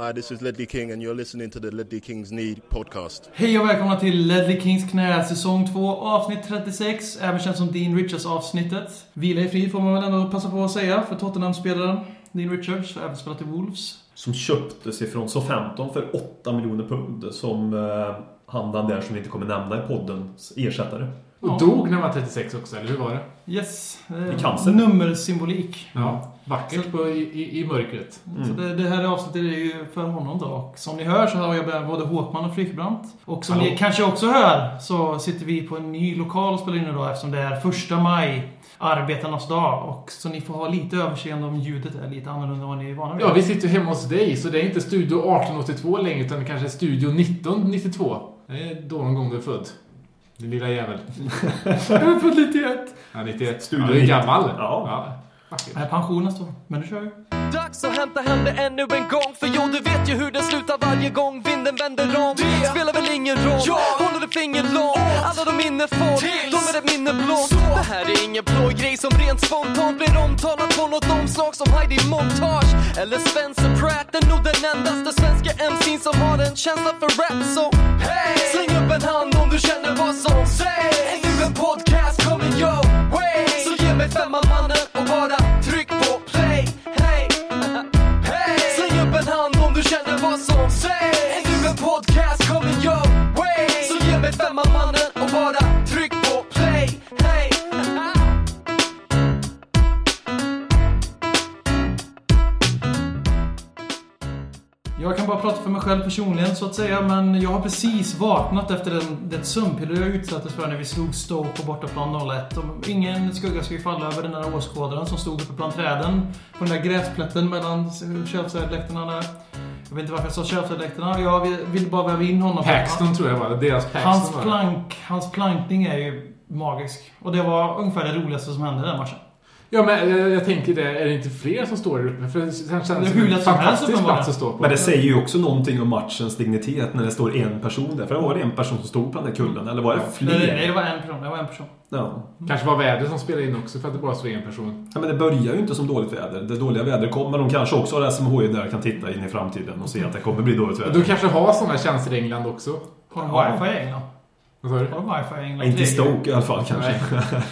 Hi, this is Ledley King, and you're listening to the Ledley Kings Need podcast. Hej och välkomna till Ledley Kings knä, säsong 2, avsnitt 36. Även känt som Dean Richards-avsnittet. Vila i frid får man väl ändå passa på att säga för Tottenham-spelaren Dean Richards, även spelat i Wolves. Som köptes ifrån Southampton för 8 miljoner pund. Som eh, han den där som vi inte kommer nämna i poddens ersättare. Och Ja. dog när han var 36 också, eller hur var det? Yes. eh, I cancer. Nummersymbolik. Ja. Vackert på, i, i, mörkret. Så det, det här avsnittet är ju för honom då. Och som ni hör så har jag med både Håkman och Frykebrant. Och som Hallå. ni kanske också hör så sitter vi på en ny lokal och spelar in idag eftersom det är första maj. Arbetarnas dag. Och så ni får ha lite överseende om ljudet är lite annorlunda än vad ni är vana vid. Ja, vi sitter ju hemma hos dig, så det är inte Studio 1882 längre, utan det kanske är Studio 1992. Det är då någon gång du är född. Din lilla jävel. Jag är född 91. Ja, 91. Studio ja, du är 90. gammal. Ja. Vackert. Nej, pensionen står. Men du kör ju. Dags att hämta hem det ännu en gång För jo, du vet ju hur det slutar varje gång vinden vänder om. Det spelar väl ingen roll, håller du finger långt? Alla de minne får, de är ett minne blått Det här är ingen plågrej som rent spontant blir omtalat på något omslag som Heidi Montage. Eller Spencer Pratt, är nog den endaste svenska MC'n som har en känsla för rap. Så hey! släng upp en hand om du känner vad som sägs. Är nu en podcast coming your way med femman mannen och bara Jag kan bara prata för mig själv personligen så att säga, men jag har precis vaknat efter den, det sömnpiller jag utsattes för när vi slog Stoke på bortaplan 01. Och ingen skugga ska ju falla över den där åskådaren som stod uppe bland träden på den där gräsplätten mellan Chelsea-läktarna där. Jag vet inte varför jag sa Chelsea-läktarna. Jag vill- bara väva in honom. Paxton tror jag var det. Deras Paxton Hans, plank, hans plankning är ju magisk. Och det var ungefär det roligaste som hände den matchen. Ja, men jag, jag tänker det. Är det inte fler som står där uppe? För det känns som en fantastisk plats att stå på. Men det säger ju också någonting om matchens dignitet när det står en person där. För det var det en person som stod på den där kullen. Eller var det Nej, nej, fler? det var en person. Det var en person. Ja. Kanske var vädret som spelade in också, för att det bara stod en person. ja. Men det börjar ju inte som dåligt väder. Det dåliga vädret kommer. De kanske också har SMHI där kan titta in i framtiden och se att det kommer bli dåligt Och väder. de kanske har sådana tjänster i England också. Har de Ja. wifi i England? Vad sa du? Har de wifi i England? Inte i 3G? Stoke i alla fall kanske. Nej.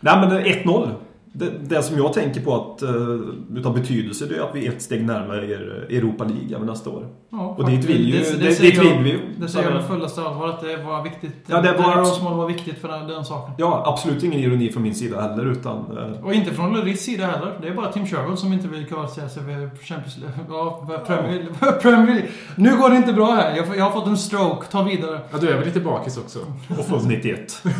Nej, men 1-0. Det, det som jag tänker på att, uh, utav betydelse det är att vi är ett steg närmare er- Europa League även nästa år. Ja, Och dit vill ju- det, det- dit vill jag- vi ju. Det säger jag med fullaste allvar att det var viktigt. Ja, det var- det Rosemål var viktigt för den, den saken. Ja, absolut ingen ironi från min sida heller utan... eh, Och inte från Luris sida heller. Det är bara Tim Sherwood som inte vill kvalificera sig för Champions League. Ja, Premier, Premier League. Nu går det inte bra här. Jag, jag har fått en stroke. Ta vidare. Ja, du är väl lite bakis också. och född 91.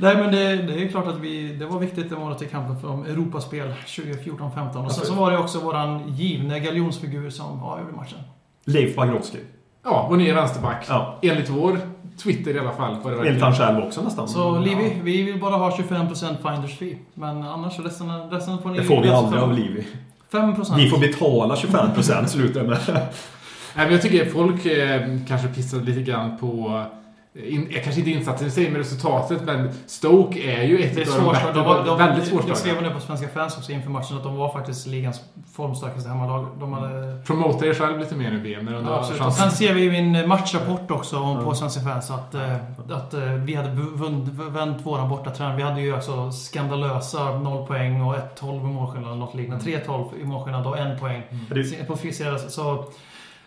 Nej, men det, det är klart att vi... Det var viktigt det året i kampen för om Europaspel 2014-15. Och sen så var det också våran givne galjonsfigur som avgjorde matchen. Leif Pagrotsky. Ja, och ni är vänsterback. Ja. Enligt vår Twitter i alla fall. Var det Enligt han själv också nästan. Så Livi, vi vill bara ha 25% finders fee. Men annars resten, resten får ni... Det får vi aldrig av Livi. 5%. Vi får betala 25% slutar med. Nej, men jag tycker folk eh, kanske pissade lite grann på... In, eh, kanske inte insatsen i sig, men resultatet. Men Stoke är ju ett är av de svårt. bättre. De var, de, väldigt svårt jag skrev nu på Svenska fans också inför matchen att de var faktiskt ligans formstarkaste hemmalag. De hade... Promota er själv lite mer nu. När de Ja, absolut. Och sen ser vi i min matchrapport också om på Svenska fans att, eh, att eh, vi hade vund, vänt våran bortatrend. Vi hade ju alltså skandalösa 0 poäng och 1-12 i målskillnad eller något liknande. 3-12 i målskillnad och en poäng. Det- På. Så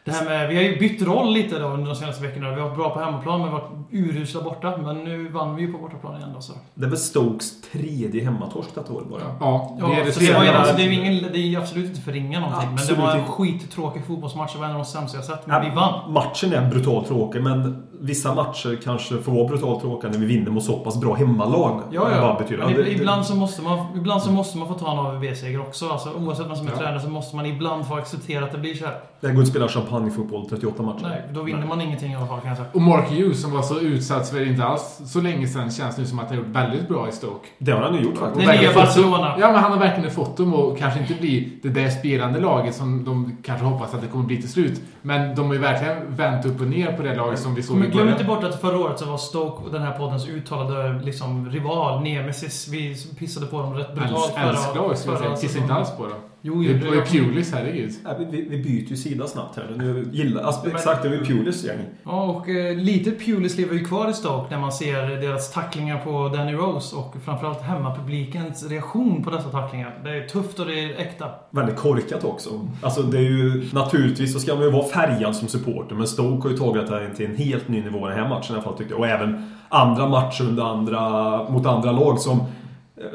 det här med, vi har ju bytt roll lite då under de senaste veckorna. Vi har varit bra på hemmaplan men varit urusla borta. Men nu vann vi ju på bortaplan igen då. Så. Det är väl Stokes tredje hemmatorsk detta år bara. Ja, Ja, det är det så det, var, alltså, det, är ju ingen, det är ju absolut inte förringa någonting. men Absolut det var en skittråkig fotbollsmatch. Det var en av de sämsta jag sett. Men Ja, vi vann. Matchen är brutalt tråkig men vissa matcher kanske får vara brutalt tråkiga när vi vinner mot så pass bra hemmalag. Ja, ja. betyder- Men det- ibland, så måste man, ibland så måste man få ta en AVB-seger också. Alltså, oavsett vem som är Ja. tränare så måste man ibland få acceptera att det blir så här. Det går inte att spela champagnefotboll 38 matcher. Nej, då vinner man ingenting i alla fall kan jag säga. Och Mark Hughes som var så utsatt för inte alls så länge sedan känns nu som att han har gjort väldigt bra i Stoke. Det har han ju gjort faktiskt. Det nya fått- Barcelona. Ja, men han har verkligen fått dem att kanske inte bli det där spelande laget som de kanske hoppas att det kommer bli till slut. Men de har ju verkligen vänt upp och ner på det laget som vi såg Men i glöm inte bort att förra året så var Stoke den här poddens uttalade liksom, rival, nemesis. Vi pissade på dem rätt brutalt Älsk- Älsklag skulle jag säga. Kissa inte alls på dem. Jo, Det jo, var ju Pulis, herregud. Ja, vi, vi, vi byter ju sida snabbt här nu. Gillar, alltså, Men- exakt, det var ju Pulis gäng. Ja, och eh, lite Pulis lever ju kvar i Stoke när man ser deras tacklingar på Danny Rose och framförallt hemmapublikens reaktion på dessa tacklingar. Det är tufft och det är äkta. Väldigt korkat också. Alltså det är ju naturligtvis så ska man ju vara färgad som supporter men Stoke har ju tagit det här till en helt ny nivå den här matchen i alla fall tyckte jag. Och även andra matcher under andra, mot andra lag som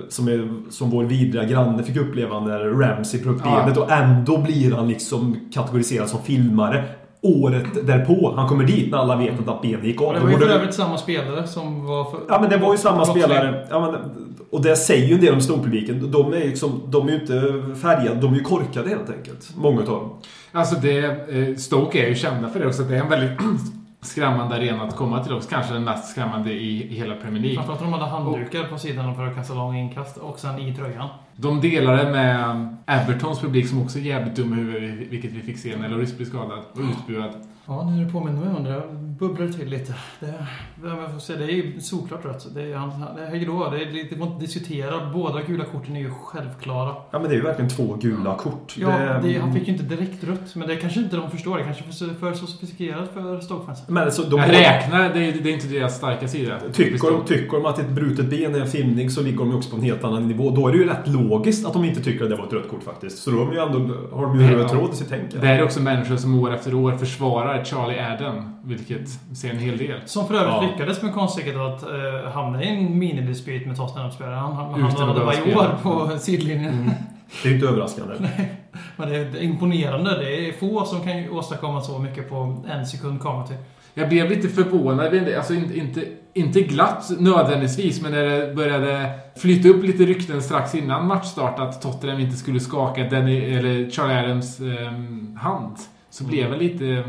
som, är, som vår vidriga granne fick uppleva när Ramsey drog upp Ja. benet och ändå blir han liksom kategoriserad som filmare året därpå. Han kommer dit när alla vet att benet gick av. Det var ju för övrigt samma spelare som var för... Ja men det var ju samma brottsling. spelare. Ja, men, och det säger ju en del om storpubliken. De är liksom, de är ju inte färgade, de är ju korkade helt enkelt. Många utav dem. Alltså det, eh, Stoke är ju kända för det också. Det är en väldigt skrämmande arena att komma till också. Kanske den mest skrämmande i, i hela Premier League. Framförallt de hade handdukar på sidan för att kasta lång inkast och sen i tröjan. De delade med Evertons publik som också är jävligt dum i huvudet, vilket vi fick se när Lloris blev skadad och utbuad. Ja, nu är det påminner mig om det. Jag bubblar till lite. Det, jag får säga, det är ju såklart rött. Det är, han, det är, det, är, det går inte att diskutera. Båda gula korten är ju självklara. Ja men det är ju verkligen två gula kort. Ja, det, han fick ju inte direkt rött. Men det kanske inte de förstår. Det kanske är för, sofistikerat för Stoke-fans. Men så de Jag räknar, det är, det är inte deras starka sida. Tycker de, tycker de att ett brutet ben är en filmning så ligger de ju också på en helt annan nivå. Då är det ju rätt logiskt att de inte tycker att det var ett rött kort faktiskt. Så då har de ju ändå, har de ju Ja. röd tråd i sitt tänk. Det här är också människor som år efter år försvarar Charlie Adam, vilket ser en hel del. Som för övrigt Ja. lyckades med konststycket att uh, hamna i en minidispyt med Tottenham-spelaren. Han, hamnade varje år på sidlinjen. Det är ju inte överraskande. Men det är, imponerande. Det är få som kan ju åstadkomma så mycket på en sekund kameratid. Jag blev lite förvånad, alltså inte, inte, inte glatt nödvändigtvis, men när det började flyta upp lite rykten strax innan matchstart att Tottenham inte skulle skaka Danny, eller Charlie Adams ehm, hand. Så blev jag lite...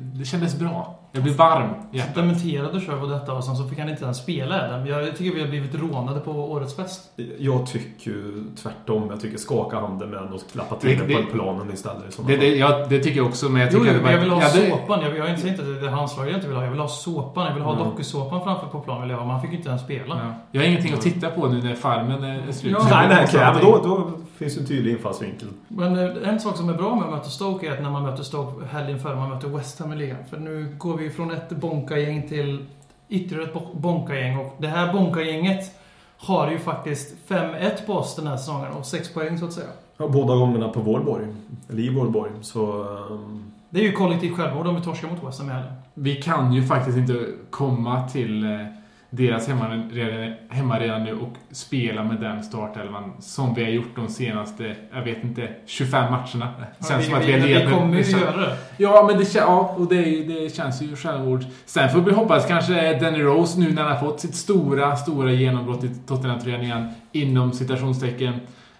Det kändes bra. Jag blev varm i hjärtat. Dementerade Sherwood detta och sen så fick han inte ens spela Adam. Jag tycker vi har blivit rånade på årets fest. Jag tycker tvärtom. Jag tycker skaka handen med och klappa till Det- det, på planen istället. Det, det, ja, det tycker jag också, men jag Jo, tycker jo, men jag vill ha ja, såpan. Jag, jag säger inte att det är handslaget jag inte vill ha. Jag vill ha såpan. Jag vill ha Mm. dokusåpan framför på plan. Vill jag ha. Men han fick inte ens spela. Ja. Jag har ingenting att titta på nu när farmen är slut. Ja. Nej, nej, men någonting. då, då finns en tydlig infallsvinkel. Men eh, en sak som är bra med att möta Stoke är att när man möter Stoke helgen före man möter West Ham i ligan. För nu går vi från ett Bonka-gäng till ytterligare ett Bo- Bonka-gäng. Och det här Bonka-gänget har ju faktiskt 5-1 på oss den här säsongen och 6 poäng så att säga. Ja, båda gångerna på vår borg. Eller i vår borg. Så... ehm, Det är ju kollektivt självmord om vi torskar mot West Ham. Vi kan ju faktiskt inte komma till eh, deras hemmaarena nu och spela med den startelvan som vi har gjort de senaste, jag vet inte, 25 matcherna. Det känns vi, som att vi vi, har vi levt med- kommer ju göra det. Ja, men det, ja, och det, det känns ju självmord. Sen får vi hoppas kanske Danny Rose nu när han har fått sitt stora, stora genombrott i Tottenham-tröjan igen, inom citationstecken.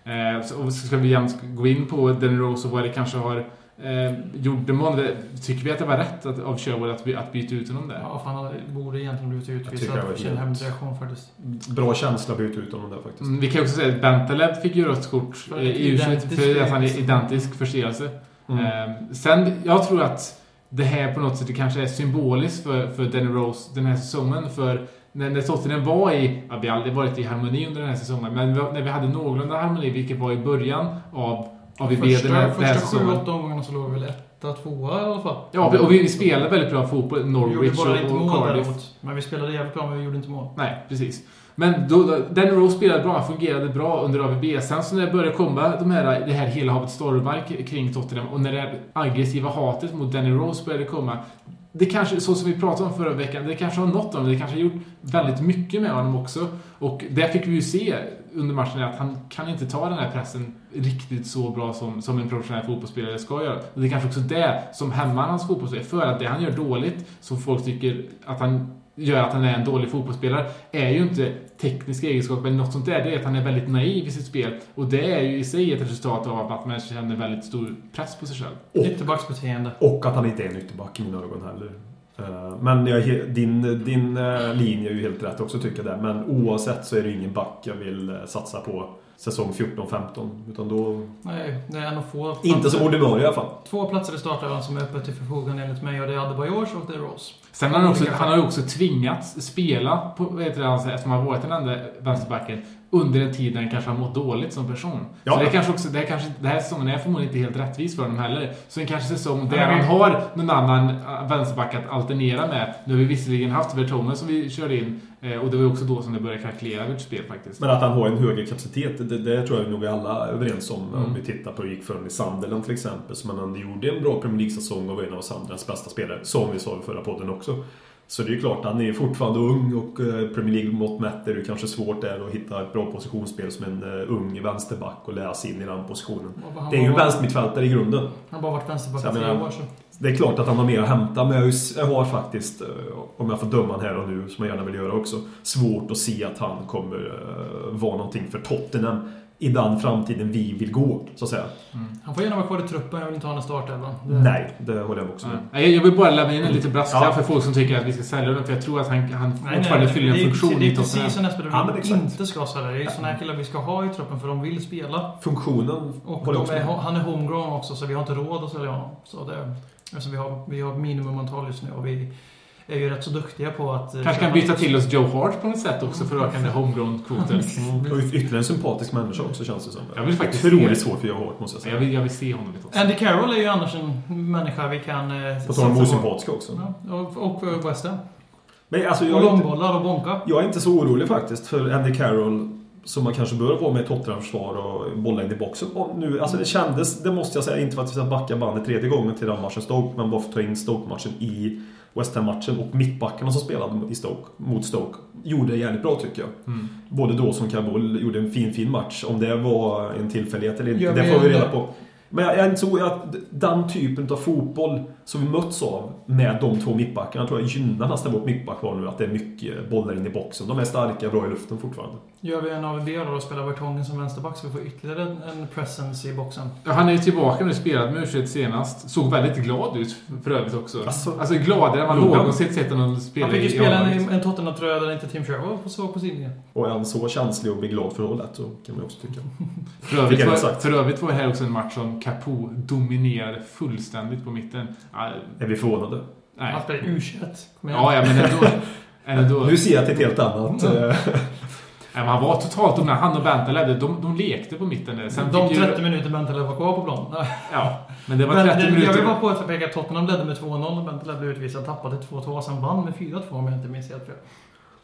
Eh, så, ska vi igen gå in på Danny Rose och vad det kanske har eh, gjort. Det månde, tycker vi att det var rätt att, av Sherwood att, by- att byta ut honom där? Ja, fan, han borde egentligen blivit tycker utvisad för sin hemreaktion faktiskt. Bra känsla att byta ut honom där faktiskt. Mm, Vi kan också säga att Bentaleb fick ju rött kort För eh, i U21 identisk för att han är identisk förseelse. Mm. Eh, sen, jag tror att det här på något sätt kanske är symboliskt för, för Danny Rose den här säsongen. För när, när Tottenham var i, ja, vi har aldrig varit i harmoni under den här säsongen, men vi- när vi hade någorlunda harmoni, vilket var i början av, den här, den här Första säsongen. 7-8 omgångarna så låg vi väl etta, tvåa i alla fall. Ja, vi- och vi spelade väldigt bra fotboll. Vi gjorde Norwich och, och Cardiff. däremot. Men vi spelade jävligt bra men vi gjorde inte mål. Nej, precis. Men då, då, Danny Rose spelade bra, han fungerade bra under AVB. Sen så när det började komma de här, det här hela havet stormar kring Tottenham och när det aggressiva hatet mot Danny Rose började komma. Det kanske, så som vi pratade om förra veckan, det kanske har nått honom. Det kanske har gjort väldigt mycket med honom också. Och det fick vi ju se under matchen att han kan inte ta den här pressen riktigt så bra som, som en professionell fotbollsspelare ska göra. Och det är kanske också det som hämmar hans fotbollsspel. För att det han gör dåligt, som folk tycker att han gör att han är en dålig fotbollsspelare är ju inte tekniska egenskaper eller något sånt där. Det är att han är väldigt naiv i sitt spel. Och det är ju i sig ett resultat av att man känner väldigt stor press på sig själv. Och- Ytterbacksbeteende. Och att han inte är en ytterback i mina ögon heller. Eh, Men jag, din, din eh, linje är ju helt rätt också tycker jag där. Men oavsett så är det ingen back jag vill eh, satsa på säsong 14-15. Utan då... Nej, det är en av få. Inte som ordinarie i alla fall. Två platser i startelvan som är öppet till förfogande enligt mig och det är Adebayors och det är Rose. Sen har han, också, han har ju också tvingats spela, på, det, alltså, eftersom han har varit den enda vänsterbacken, under en tid när han kanske har mått dåligt som person. Ja. Så det är kanske också, det är kanske, den här säsongen är förmodligen inte helt rättvis för honom heller. Så en kanske säsong där han har någon annan äh, vänsterback att alternera med. Nu har vi visserligen haft Vertongen som vi körde in eh, och det var också då som det började krackelera ett spel faktiskt. Men att han har en högre kapacitet, det, det tror jag nog vi alla är överens om. Om Mm. vi tittar på hur det gick för honom i Sunderland till exempel. Som han gjorde en bra Premier League-säsong och var en av Sunderlands bästa spelare. Som vi sa i förra podden också. Så det är ju klart, han är fortfarande ung och eh, Premier League-mått mätt är det kanske svårt där att hitta ett bra positionsspel som en eh, ung vänsterback och lära sig in i den positionen. Det är ju en vänstermittfältare i grunden. Han har bara varit vänsterback i tre år så. Det är klart att han har mer att hämta, men jag har faktiskt, eh, om jag får döma här och nu, som jag gärna vill göra också, svårt att se att han kommer vara någonting för Tottenham i den framtiden vi vill gå, så att säga. Han får gärna vara kvar i truppen, jag vill inte ha honom startelvan. Det- Nej, det håller jag också med. Nej, Jag vill bara lämna in en liten brasklapp Ja. för folk som tycker att vi ska sälja den. För jag tror att han, han Nej, fortfarande nej, fyller en det funktion Det i är precis som Espen Ja, men vi exakt. inte ska sälja. Det är såna här killar vi ska ha i truppen för de vill spela. Funktionen Och de är, han är homegrown också så vi har inte råd att sälja honom. Så det, alltså vi, har, vi har minimumantal just nu och vi är ju rätt så duktiga på att... eh, Kanske kan byta till oss Joe Hart på något sätt också för att öka den där homegrown-kvoten. Och ytterligare en sympatisk människa också känns det som. Jag vill faktiskt Otroligt se- svårt för jag hårt måste jag säga. Jag vill, jag vill se honom i Tottenham. Andy Carroll är ju annars en människa vi kan... eh, På tal om osympatiska också. Ja, och, och eh, West Ham. Men alltså Och jag är, inte, långbollar och bonka. jag är inte så orolig faktiskt för Andy Carroll som man kanske bör vara med i Tottenhams försvar och bolla in i boxen. Och nu, alltså det kändes, det måste jag säga, inte för att vi ska backa bandet tredje gången till den matchen Stoke, men bara för att ta in Stoke-matchen i West Ham-matchen och mittbackarna som spelade i Stoke, mot Stoke gjorde det jävligt bra tycker jag. Mm. Både då som Kabul gjorde en fin, fin match. Om det var en tillfällighet eller inte, det får vi reda på. Men jag, jag så att den typen av fotboll som vi möts av med de två mittbackarna tror jag gynnar nästan vårt mittbackval nu. Att det är mycket bollar in i boxen. De är starka, bra i luften fortfarande. Gör vi en AVB då och spelar Vertongen som vänsterback så vi får ytterligare en, en presence i boxen. Ja, Han är ju tillbaka nu, spelade med u senast. Såg väldigt glad ut för övrigt också. Alltså- Alltså, gladare än man någonsin sett honom spela Han fick ju i spela en, en Tottenham-tröja där inte Tim Sherwood såg på sidningen. Och är han så känslig och blir glad för hållet så kan man också tycka. För övrigt, var, för övrigt var det här också en match som Capo dominerade fullständigt på mitten. Är vi förvånade? nej. Han spelar U21. Kom igen. Ja, ja, men ändå. ändå Nu ser jag till ett helt annat... eh, Nej, men han var totalt dominant. Han och Bente ledde. De, de lekte på mitten där. Sen De fick ju- 30 minuter Bentaleb var kvar på plan. Ja, men det var Men 30 det- jag minuter. vill bara påpeka att Tottenham ledde med 2-0 och Bentaleb blev utvisad. Tappade 2-2 sen vann med 4-2 om jag inte minns helt fel.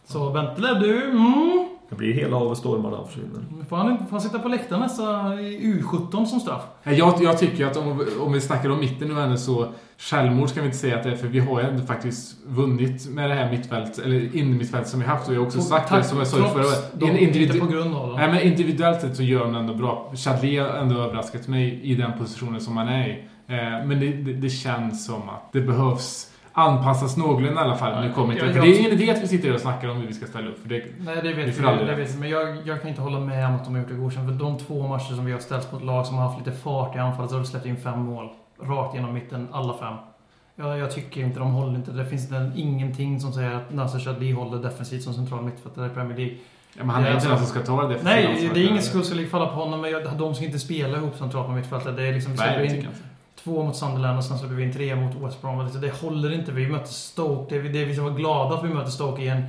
Så Bentaleb du, mm. Det blir hela av stormarna han försvinner. Får han, får han sitta på läktaren nästa i U17 som straff? Jag, jag tycker att om, om vi snackar om mitten nu ändå så självmord ska vi inte säga att det är för vi har ju ändå faktiskt vunnit med det här mittfält eller innermittfält som vi haft och jag har också sagt det som jag sa förra året. de- In- Inte individu- på grund av dem. Nej, men individuellt sett så gör han ändå bra. Chadli har ändå överraskat mig i den positionen som han är i. Eh, Men det, det, det känns som att det behövs anpassas någorlunda i alla fall. Nu kommer Jag- inte, för jag- det är ingen idé att vi sitter och snackar om hur vi ska ställa upp. För det, Nej, det vet Det vi. Men jag, jag kan inte hålla med om att de har gjort det godkänt. För de två matcher som vi har ställts mot lag som har haft lite fart i anfallet så har de släppt in fem mål. Rakt genom mitten, alla fem. Jag, jag tycker inte, de håller inte. Det finns inte, ingenting som säger att Nasser Chadli håller defensivt som central mittfältare i Premier League. ja, men han är inte alltså- den som ska ta det defensiva Nej, det är ingen skuld som falla på honom. Men jag, de ska inte spela ihop centralt på mittfältet. Det är liksom, vi släpper in jag. Två mot Sunderland och sen släpper vi in tre mot West Brom. Det- Det håller inte. Vi möter Stoke. Det är, det är vi som var glada att vi möter Stoke i en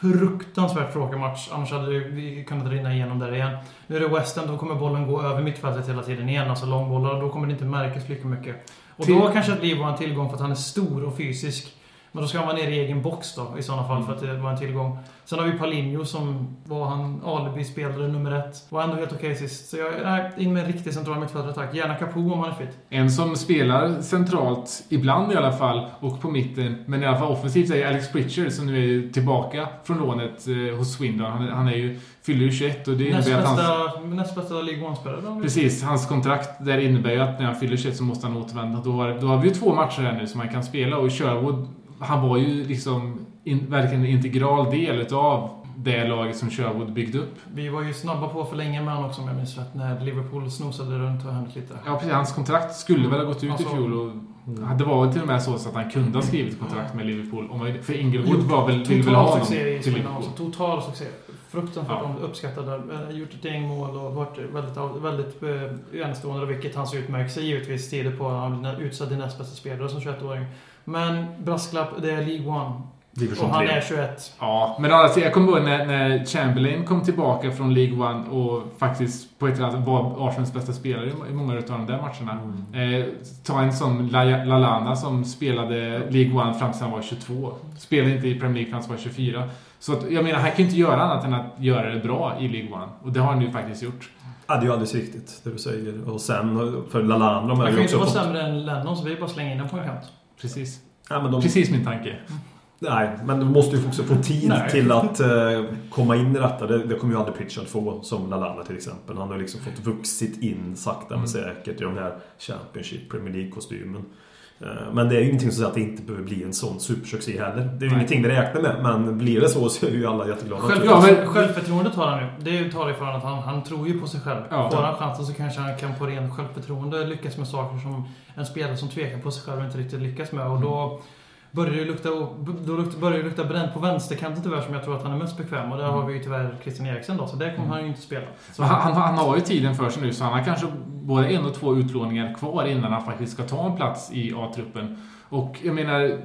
fruktansvärt tråkig match. Annars hade vi kunnat rinna igenom där igen. Nu är det West Ham. Då kommer bollen gå över mittfältet hela tiden igen. Alltså långbollar. Då kommer det inte märkas lika mycket. Och då kanske att Liv var en tillgång för att han är stor och fysisk. Men då ska han vara nere i egen box då i sådana fall för att det var en tillgång. Sen har vi Paulinho som var han alibi-spelare nummer ett. Var ändå helt okej sist. Så jag är in med en riktig central mittfältare tack. Gärna Capo om han är fit. En som spelar centralt, ibland i alla fall, och på mitten, men i alla fall offensivt, är Alex Pritchard som nu är tillbaka från lånet eh, hos Swindon. Han, han är ju, fyller ju 21 och det Näst innebär att hans... bästa, näst bästa League One-spelare. Precis, hans kontrakt där innebär ju att när han fyller 21 så måste han återvända. Då har, då har vi ju två matcher här nu som han kan spela och Sherwood, han var ju liksom in, verkligen en integral del utav det laget som Sherwood byggde upp. Vi var ju snabba på för länge med honom också om jag minns rätt. När Liverpool snosade runt och hände lite. Ja, precis. Hans kontrakt skulle väl ha gått ut Alltså- i fjol och det var väl till och med så att han kunde ha skrivit kontrakt med Liverpool. Om för Inglewood var väl, ville väl ha honom succé i till Liverpool. Total succé. Fruktansvärt Ja. uppskattad. Eh, Gjort ett gäng mål och varit väldigt, väldigt eh, enastående. Vilket hans utmärkelse givetvis tider på. Han blev utsedd till näst bästa spelare som 21-åring. Men brasklapp, det är League One. Division Och han 3. är 21. Ja, men alltså, jag kommer ihåg när, när Chamberlain kom tillbaka från League One och faktiskt på ett eller annat var Arsenals bästa spelare i många av de där matcherna. Eh, ta en La- Lalana som spelade League One fram till han var 22. Spelade inte i Premier League fram till han var 24. Så att, jag menar, han kan ju inte göra annat än att göra det bra i League One. Och det har han ju faktiskt gjort. Ja, det är ju alldeles riktigt det du säger. Och sen för Lallana, de Han kan ju inte vara fått... sämre än Lennon så vi bara slänger in den på en kant. Precis. Ja, de, Precis min tanke. Nej, men de måste ju också få tid Nej. till att eh, komma in i detta. Det, det kommer ju aldrig Pritchard få, som Lallana till exempel. Han har liksom fått vuxit in sakta men säkert i den här Championship, Premier League-kostymen. Eh, men det är ju ingenting som säger att det inte behöver bli en sån supersuccé heller. Det är ju ingenting vi räknar med, men blir det så så är ju alla jätteglada. Själv, Ja, men- Självförtroendet har han ju. Det tar ifrån att han, han tror ju på sig själv. Ja. Får han chansen så kanske han kan på ren självförtroende lyckas med saker som en spelare som tvekar på sig själv inte riktigt lyckas med. Och då börjar det lukta, då börjar det lukta bränt på vänsterkanten tyvärr som jag tror att han är mest bekväm. Och där har vi ju tyvärr Christian Så då, så där kommer han ju inte spela. Han, han, han har ju tiden för sig nu, så han har kanske både en och två utlåningar kvar innan han faktiskt ska ta en plats i A-truppen. Och jag menar,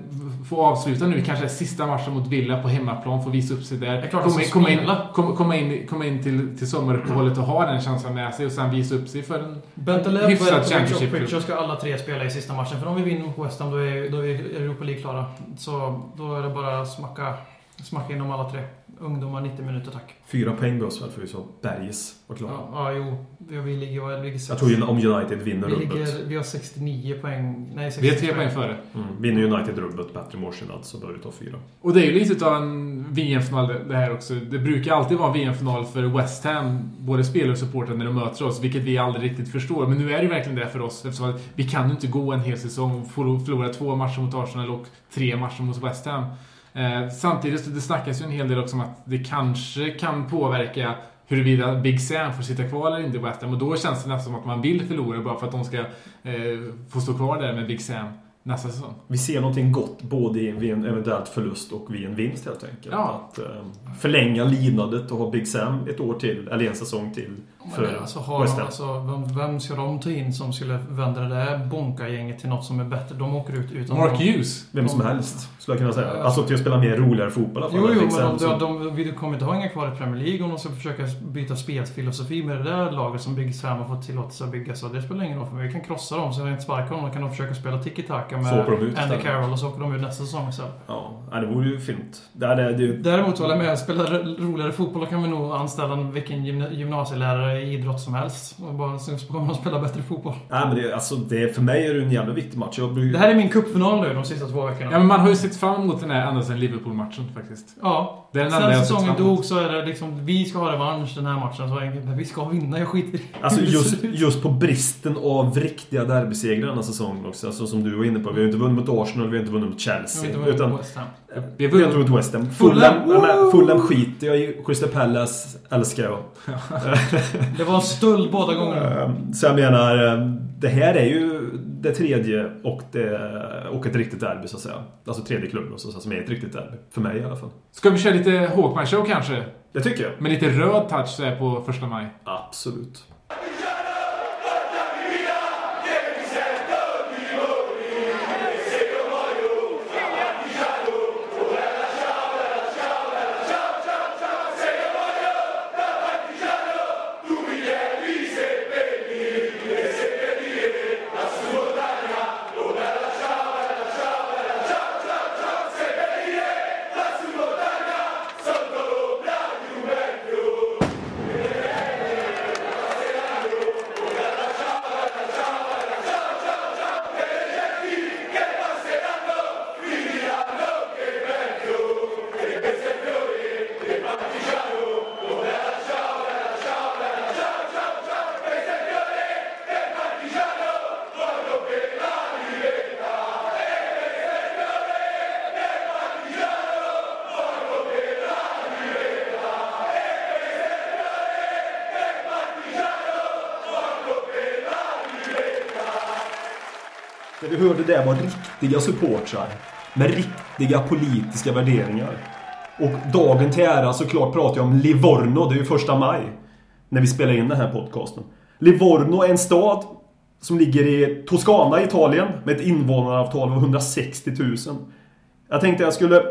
få avsluta nu kanske sista matchen mot Villa på hemmaplan, få visa upp sig där. Det är klart komma, in, komma, in, komma, komma in, komma in till, till sommaruppehållet och ha den känslan med sig och sen visa upp sig för en Bentaleb, hyfsad Bertovic och. Pritchard ska alla tre spela i sista matchen. För om vi vinner mot West Ham då är, då är Europa League klara. Så då är det bara att smacka, smacka in dem alla tre. Ungdomar 90 minuter tack. Fyra poäng behövs väl för vi så Bergis var klara. Ja, ja jo. Vi, vi ligger, vi ligger sex. Jag tror ju om United vinner vi, rubbet. ligger, vi har 69 poäng. Nej, 66 Vi är tre poäng före. Mm. Vinner United rubbet, bättre målskillnad, så bör vi ta fyra. Och det är ju lite av en VM-final det- här också. Det brukar alltid vara en VM-final för West Ham, både spelare och supportrar, när de möter oss, vilket vi aldrig riktigt förstår. Men nu är det verkligen det för oss, eftersom att vi kan ju inte gå en hel säsong och förlo- förlora två matcher mot Arsenal och tre matcher mot West Ham. Eh, samtidigt, så det snackas ju en hel del också om att det kanske kan påverka huruvida Big Sam får sitta kvar eller inte i West Ham. Och då känns det nästan som att man vill förlora bara för att de ska eh, få stå kvar där med Big Sam nästa säsong. Vi ser någonting gott både vid en eventuellt förlust och vid en vinst helt enkelt. Ja. Att eh, förlänga lidandet och ha Big Sam ett år till, eller en säsong till. För alltså, har West Ham. alltså, vem, vem ska de ta in som skulle vända det där bonka-gänget till något som är bättre? De åker ut utan... Mark Hughes. Vem som helst, skulle jag kunna säga. Alltså till att spela mer roligare fotboll. Jo, jo, men de, de, de, vi kommer inte ha inga kvar i Premier League om de ska försöka byta spelfilosofi med det där laget som Big Sam har fått tillåtelse att bygga. Så det spelar ingen roll för mig. Vi kan krossa dem, så vi inte sparka dem. Då kan de försöka spela tiki-taka med Andy. Carroll och så åker de ut nästa säsong istället. Ja, det vore ju fint. Det, det, det, Däremot håller jag med. Spela roligare fotboll då kan vi nog anställa vilken gymna- gymnasielärare idrott som helst. Och bara, så kommer de spela bättre fotboll. nej, men det, alltså, det, för mig är det en jävla viktig match. Jag, Det här är min cupfinal nu de sista två veckorna. Ja, men man har ju sett fram emot den här ända sedan Liverpool-matchen faktiskt. Ja. Det är den Sen har säsongen dog så är det liksom, vi ska ha revansch den här matchen. Så enkelt. Vi ska vinna, jag skiter i Alltså just, just på bristen av riktiga derbysegrar den här säsongen också. Alltså som du var inne på. Vi har inte vunnit mot Arsenal, vi har inte vunnit mot Chelsea. vet inte vad utan är West Ham. Vi har vunnit- inte vunnit West Ham. Fulham, Fulham, skiter jag i. Crystal Palace älskar jag. Det var en stöld båda gångerna. Ehm, Så jag menar, ehm, det här är ju det tredje och, det, och ett riktigt derby så att säga. Alltså tredje klubben så att säga, som är ett riktigt derby. För mig i alla fall. Ska vi köra lite Hawkman-show kanske? Det tycker jag. Med lite röd touch så här på första maj. Absolut. Där var riktiga supportrar. Med riktiga politiska värderingar. Och dagen till ära såklart pratar jag om Livorno, det är ju första maj. När vi spelar in den här podcasten. Livorno är en stad som ligger i Toscana i Italien med ett invånaravtal av 160 000. Jag tänkte jag skulle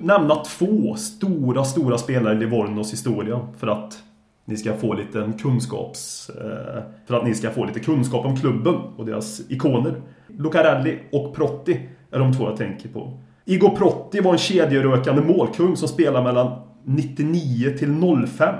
nämna två stora, stora spelare i Livornos historia för att ni ska få lite kunskaps... Eh, för att ni ska få lite kunskap om klubben och deras ikoner. Lucarelli och Protti är de två jag tänker på. Igor Protti var en kedjerökande målkung som spelade mellan 99 till 05.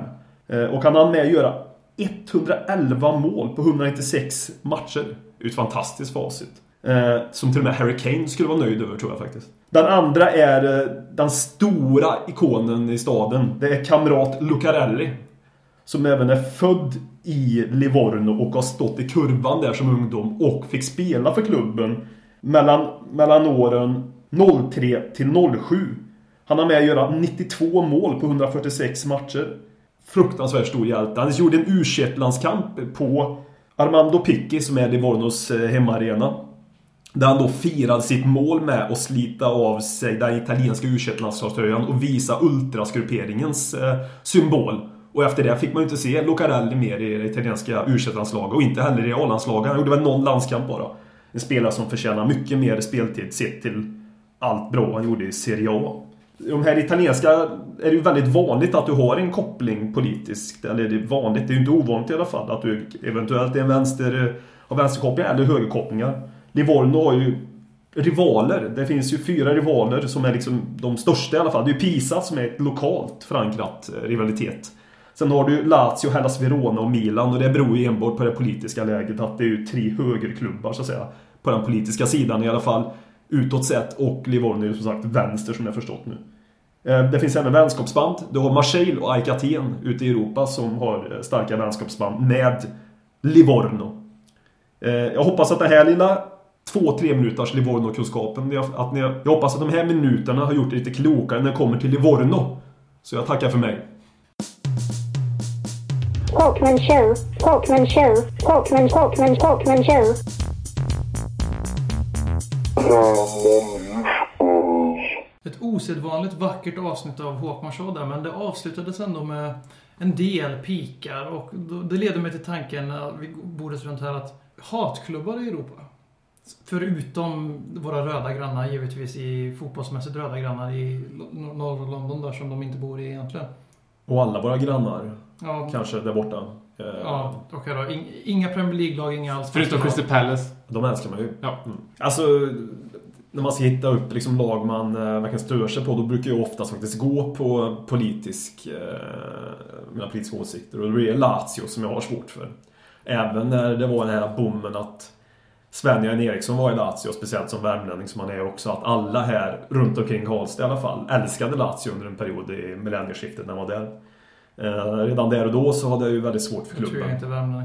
Eh, och han hann med att göra 111 mål på 196 matcher. Det är ett fantastiskt facit. Eh, som till och med Harry Kane skulle vara nöjd över tror jag faktiskt. Den andra är eh, den stora ikonen i staden. Det är kamrat Lucarelli. Som även är född i Livorno och har stått i kurvan där som ungdom och fick spela för klubben mellan, mellan åren 03 till 07. Han har med att göra 92 mål på 146 matcher. Fruktansvärt stor hjälte. Han gjorde en u landskamp på Armando Picchi som är Livornos eh, hemmaarena. Där han då firade sitt mål med att slita av sig den italienska u landslagströjan och visa ultrasgrupperingens eh, symbol. Och efter det fick man ju inte se Lucarelli mer i det italienska u landslaget och inte heller i A-landslaget. Han gjorde väl någon landskamp bara. En spelare som förtjänar mycket mer speltid sett till allt bra han gjorde i Serie A. De här italienska är det ju väldigt vanligt att du har en koppling politiskt. Eller det är vanligt, det är ju inte ovanligt i alla fall. Att du eventuellt är en vänster, har vänsterkopplingar eller högerkopplingar. Livorno har ju rivaler. Det finns ju fyra rivaler som är liksom de största i alla fall. Det är ju Pisa som är ett lokalt förankrat eh, rivalitet. Sen har du Lazio, Hellas Verona och Milan och det beror ju enbart på det politiska läget att det är ju tre högerklubbar så att säga. På den politiska sidan i alla fall. Utåt sett och Livorno är ju som sagt vänster som jag förstått nu. Eh, det finns även vänskapsband. Du har Marseille och AIK Aten ute i Europa som har eh, starka vänskapsband med Livorno. Eh, jag hoppas att det här lilla två, tre minuters Livorno-kunskapen, att ni, jag hoppas att de här minuterna har gjort er lite klokare när det kommer till Livorno. Så jag tackar för mig. Talkman show, Talkman show, Talkman, Talkman, Talkman show. Ett osedvanligt vackert avsnitt av Håkman Show där, men det avslutades ändå med en del pikar och det leder mig till tanken när vi bordet runt här att hatklubbar i Europa. Förutom våra röda grannar givetvis i fotbollsmässigt röda grannar i norra London där som de inte bor i egentligen. Och alla våra grannar, Ja, kanske där borta. Eh, ja okej då. In, inga Premier League-lag, inga alls. Förutom Crystal Palace. De älskar man ju. Ja. Mm. Alltså, när man ska hitta upp liksom lag man eh, verkligen stör sig på, då brukar jag oftast faktiskt gå på politisk, eh, mina politiska åsikter. Och det är Lazio som jag har svårt för. Även när det var den här bommen att Sven-Göran Eriksson var i Lazio, speciellt som värmlänning som han är också, att alla här runt omkring Karlstad i alla fall älskade Lazio under en period i millennieskiftet när han var där. Eh, redan där och då så hade jag ju väldigt svårt för Jag tror klubben. jag inte värmar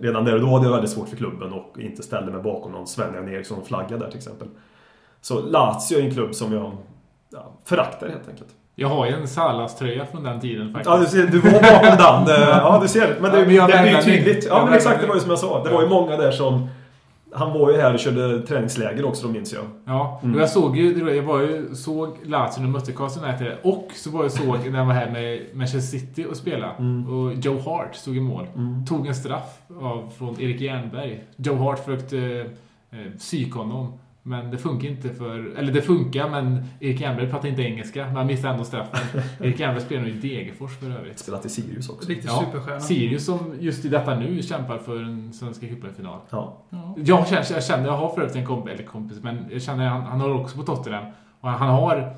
Redan där och då hade jag väldigt svårt för klubben och inte ställde mig bakom någon Sven-Göran Eriksson-flagga där till exempel. Så Lazio är en klubb som jag ja, föraktar helt enkelt. Jag har ju en Salas-tröja från den tiden faktiskt. Ja, du ser, du var bakom den. Eh, Ja, du ser. Men det, Ja, men jag det blir ju tydligt. Ja, men exakt. Det var ju som jag sa. Det var ju många där som... Han var ju här och körde träningsläger också, då minns jag. Ja, Mm. och jag såg ju, jag var ju, såg Lazio när mötte Carlsen United och så var jag såg när jag var här med Manchester City och spelade. Mm. Och Joe Hart stod i mål. Tog en straff av, från Erik Jernberg. Joe Hart försökte eh, psyka honom. Men det funkar inte för... Eller det funkar, men Erik Jernberg pratar inte engelska. Men han missade ändå straffen. Erik Jernberg spelar nu i Degerfors för övrigt. Spelat i Sirius också. Riktig Ja, superstjärna. Sirius som just i detta nu kämpar för en Svenska cupen-final. Ja. Ja. Jag känner, jag känner, jag har för övrigt en kompis, eller kompis, men jag känner han, han håller också på Tottenham. Och han har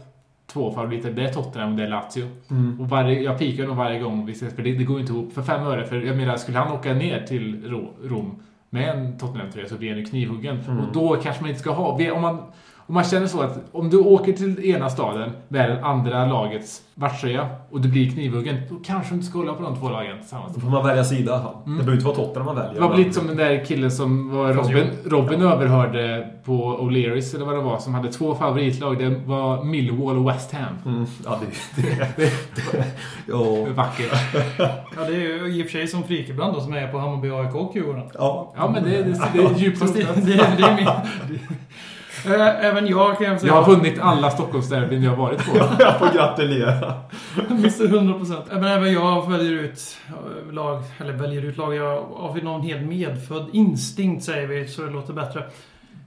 två favoriter, det är Tottenham och det är Lazio. Mm. Och varje, jag pikar nog varje gång vi ses, för det, det går inte ihop. För fem öre, för jag menar, skulle han åka ner till Ro, Rom med en Tottenham-tröja så blir han ju knivhuggen. Mm. Och då kanske man inte ska ha... Om man, om man känner så att om du åker till ena staden med den andra lagets matchtröja och du blir knivhuggen, då kanske du inte ska hålla på de två lagen tillsammans. Då får man välja sida fall. Det behöver inte vara Tottenham man väljer. Det var men- lite som den där killen som var Robin, Robin överhörde på O'Learys eller vad det var som hade två favoritlag. Det var Millwall och West Ham. Mm. Ja, det... det, det ja. Vackert. Ja, det är ju i och för sig som Frikebrand då, som är på Hammarby AIK och Djurgården. ja. Ja men det, det, det är djupt det, rotat. det, det är min... Äh, Även jag kan jag säga... Jag har vunnit alla Stockholmsderbyn jag har varit på. Jag får gratulera. Missar 100%. Men även jag väljer ut eh, lag, eller väljer ut lag, jag av någon helt medfödd instinkt säger vi, så det låter bättre.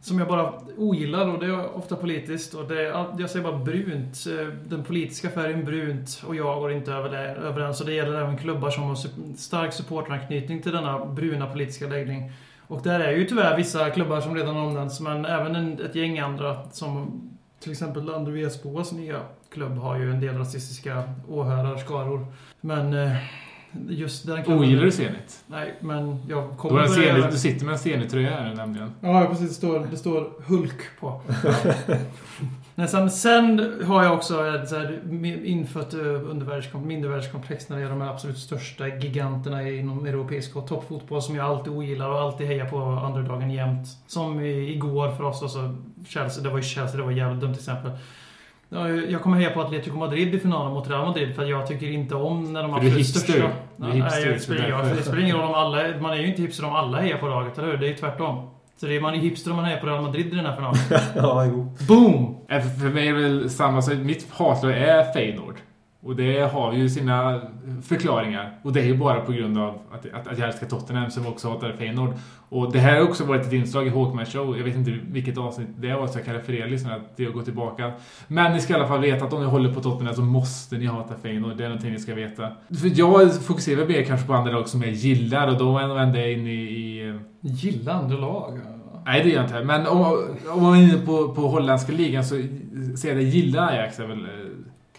som jag bara ogillar och det är ofta politiskt. Och det är, jag säger bara brunt. Eh, Den politiska färgen brunt och jag går inte över det, överens. Och det gäller även klubbar som har stark supporteranknytning till denna bruna politiska läggning. Och där är ju tyvärr vissa klubbar som redan omnämnts, men även en, ett gäng andra som till exempel Landre Vesboas nya klubb har ju en del rasistiska åhörarskaror. Men eh, just den klubben... Ogillar du Zenit? Nej, men jag Då kommer börja- Zenit, du sitter med en Zenit-tröja här nämligen. Ja, precis. Det står, det står Hulk på. Nej, sen, sen har jag också så här, infött eh, undervärldskom- mindervärldskomplex när det gäller de absolut största giganterna inom europeisk och toppfotboll som jag alltid ogillar och alltid hejar på underdagen jämt. Som igår för oss, alltså Chelsea. Det var ju Chelsea, det var jävligt dumt till exempel. Ja, Jag kommer heja på Atletico Madrid i finalen mot Real Madrid för jag tycker inte om när de absolut hipster. största... Du är Nej, hipster, spelar, det spelar ingen roll om alla... Man är ju inte hipster om alla hejar på laget, eller hur? Det är ju tvärtom. Så det är, man är hipster om man hejar på Real Madrid i den här finalen. ja, jo. Boom! För för mig är det väl samma sak. Mitt hatlag är Feyenoord. Och det har ju sina förklaringar. Och det är ju bara på grund av att, att, att jag älskar Tottenham som också hatar Feyenoord. Och det här har också varit ett inslag i Hawkman Show. Jag vet inte vilket avsnitt det var så jag kan referera lyssnarna till att gå tillbaka. Men ni ska i alla fall veta att om ni håller på Tottenham så måste ni hata Feyenoord. Det är någonting ni ska veta. För jag fokuserar mer kanske på andra lag som jag gillar och då vänder jag in i, i Gilla andra lag. Nej, det gör jag inte. Men om, om man är inne på, på holländska ligan så säger jag gilla Ajax är väl eh,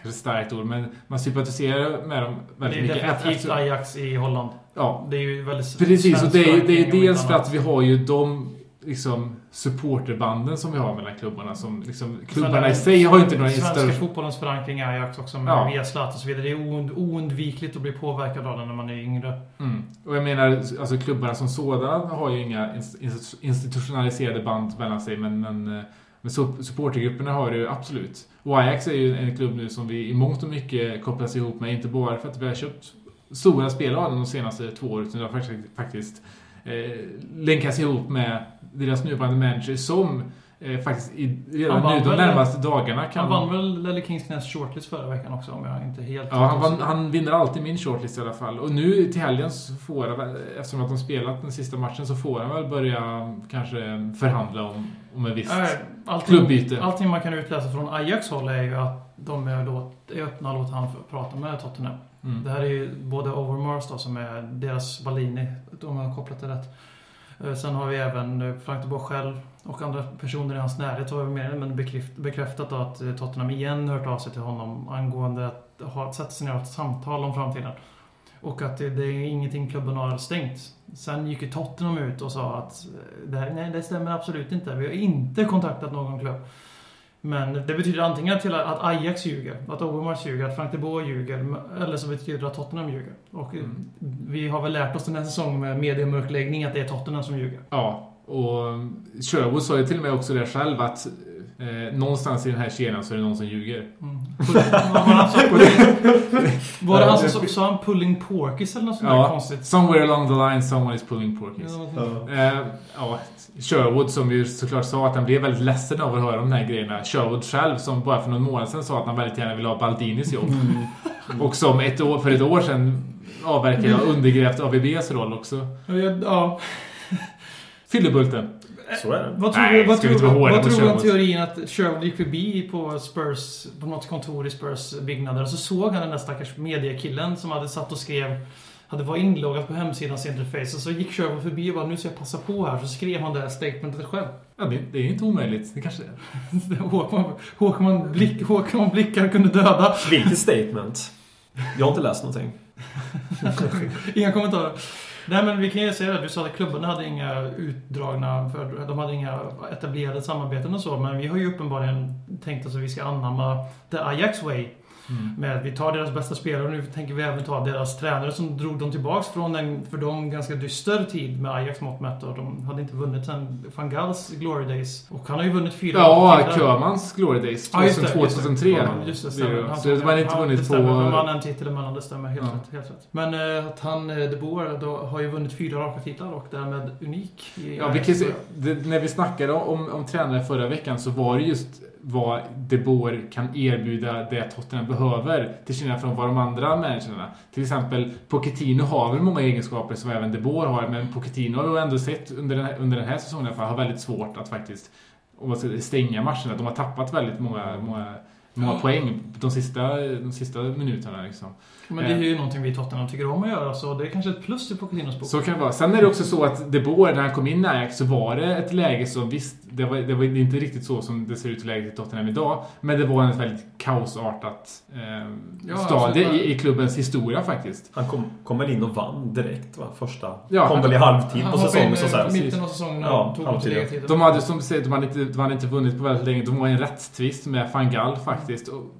kanske starkt ord, men man sympatiserar med dem Det är väldigt mycket. definitivt Efter- Ajax i Holland. Ja, Det är ju väldigt precis. Och det är, svensk det är dels för att vi har ju de liksom supporterbanden som vi har mellan klubbarna. Som, liksom, Sen klubbarna är i sig har ju inte några Svenska större... fotbollens förankring är Ajax också med Ja. via Zlatan och så vidare. Det är ound, oundvikligt att bli påverkad av den när man är yngre. Mm. Och jag menar, alltså klubbarna som sådana har ju inga inst- inst- institutionaliserade band mellan sig, men, men, eh, men sup- supportergrupperna har det ju absolut. Och Ajax är ju en klubb nu som vi i mångt och mycket kopplas ihop med, inte bara för att vi har köpt stora spelare de senaste två åren, utan det har faktiskt, faktiskt eh, länkas ihop med deras nuvarande manager som eh, faktiskt i, redan nu de närmaste dagarna kan... Han vann väl Lelle Kings Knäs shortlist förra veckan också om jag inte helt... Ja, han, vann, han vinner alltid min shortlist i alla fall. Och nu till helgen så får han, eftersom att de spelat den sista matchen, så får han väl börja kanske förhandla om, om en viss Nej, allting, klubbyte. allting man kan utläsa från Ajax håll är ju att de är, då, är öppna och låter han prata med Tottenham. Mm. Det här är ju både Overmars då, som är deras Ballini, om jag har kopplat det rätt. Eh, Sen har vi även eh, Frank de Boer själv och andra personer i hans närhet har mer bekräft- bekräftat att eh, Tottenham igen hört av sig till honom angående att ha, sätta sig ner och ett samtal om framtiden. Och att det, det är ingenting klubben har stängt. Sen gick ju Tottenham ut och sa att eh, det här, nej, det stämmer absolut inte. Vi har inte kontaktat någon klubb. Men det betyder antingen till att Ajax ljuger, att Overmars ljuger, att Frank de Boer ljuger, eller så betyder det att Tottenham ljuger. Och eh, Mm. vi har väl lärt oss den här säsongen med mediemörkläggning att det är Tottenham som ljuger. Ja, och Sherwood sa ju till och med också det själv att eh, någonstans i den här kedjan så är det någon som ljuger. Mm. Var det han som sa han pulling porkies eller något sånt där Ja, konstigt? somewhere along the line someone is pulling porkies. Ja. Ja. Eh, ja, Sherwood som ju såklart sa att han blev väldigt ledsen av att höra de här grejerna. Sherwood själv som bara för någon månad sedan sa att han väldigt gärna ville ha Baldinis jobb. Och som ett år, för ett år sedan avverkade och undergrävt AVBs roll också. Ja, Fyllebulten. Så är det. Vad tror Nej, du, vad tror, vad tror du om teorin att Sherwood gick förbi på Spurs, på något kontor i Spurs byggnader och så såg han den där stackars mediekillen som hade satt och skrev hade var inloggad på hemsidans interface och så gick Sherwood förbi och bara nu ska jag passa på här så skrev han det här statementet själv. Ja, det, det är inte omöjligt. Det kanske är. Håkman, Håkman, blick, Håkman blickar kunde döda. Vilket statement? Jag har inte läst någonting. Inga kommentarer. Nej men vi kan ju säga det, du sa att klubbarna hade inga utdragna, för, de hade inga etablerade samarbeten och så, men vi har ju uppenbarligen tänkt oss att vi ska anamma the Ajax way. Mm. Med, vi tar deras bästa spelare och nu tänker vi även ta deras tränare som drog dem tillbaks från en för dem ganska dyster tid med Ajax mått mätt. Och de hade inte vunnit sen van Gaals glory days. Och han har ju vunnit fyra Ja. Kömans Glory Days Ja, just det, 2002, just det. 2003. Ja, Just det, stämmer. Han Så de har inte vunnit det stämmer. De vann på... en titel emellan, det stämmer. Helt, Ja. rätt, helt rätt. Men eh, att han, eh, De Boer, då, har ju vunnit fyra raka titlar och därmed unik. I Ja, vi kan se, det, när vi snackade om, om tränare förra veckan så var det just vad De Boer kan erbjuda det Tottenham behöver. Till skillnad från vad de andra managerna. Till exempel Pochettino har väl många egenskaper som även De Boer har. Men Pochettino har vi ändå sett under den här, under den här säsongen i alla fall, har väldigt svårt att faktiskt stänga matcherna. De har tappat väldigt många, många, många poäng de sista, de sista minuterna. Liksom. Men det är ju någonting vi i Tottenham tycker om att göra, så det är kanske ett plus i Pochettinos bok. Så kan det vara. Sen är det också så att De Boer, när han kom in i Ajax, så var det ett läge som visst, det var, det var inte riktigt så som det ser ut i läget i Tottenham idag. Men det var en väldigt kaosartat eh, Ja, stadie absolut. i, i klubbens historia faktiskt. Han kom, kom väl in och vann direkt va? Första. Ja, kom han- väl i halvtid på Han hoppade säsongen in så i så här. mitten av säsongen och Ja, tog halvtid, ja. De hade som du säger, de hade inte, de hade inte vunnit på väldigt länge. De var i en rättstvist med van Gaal faktiskt. Och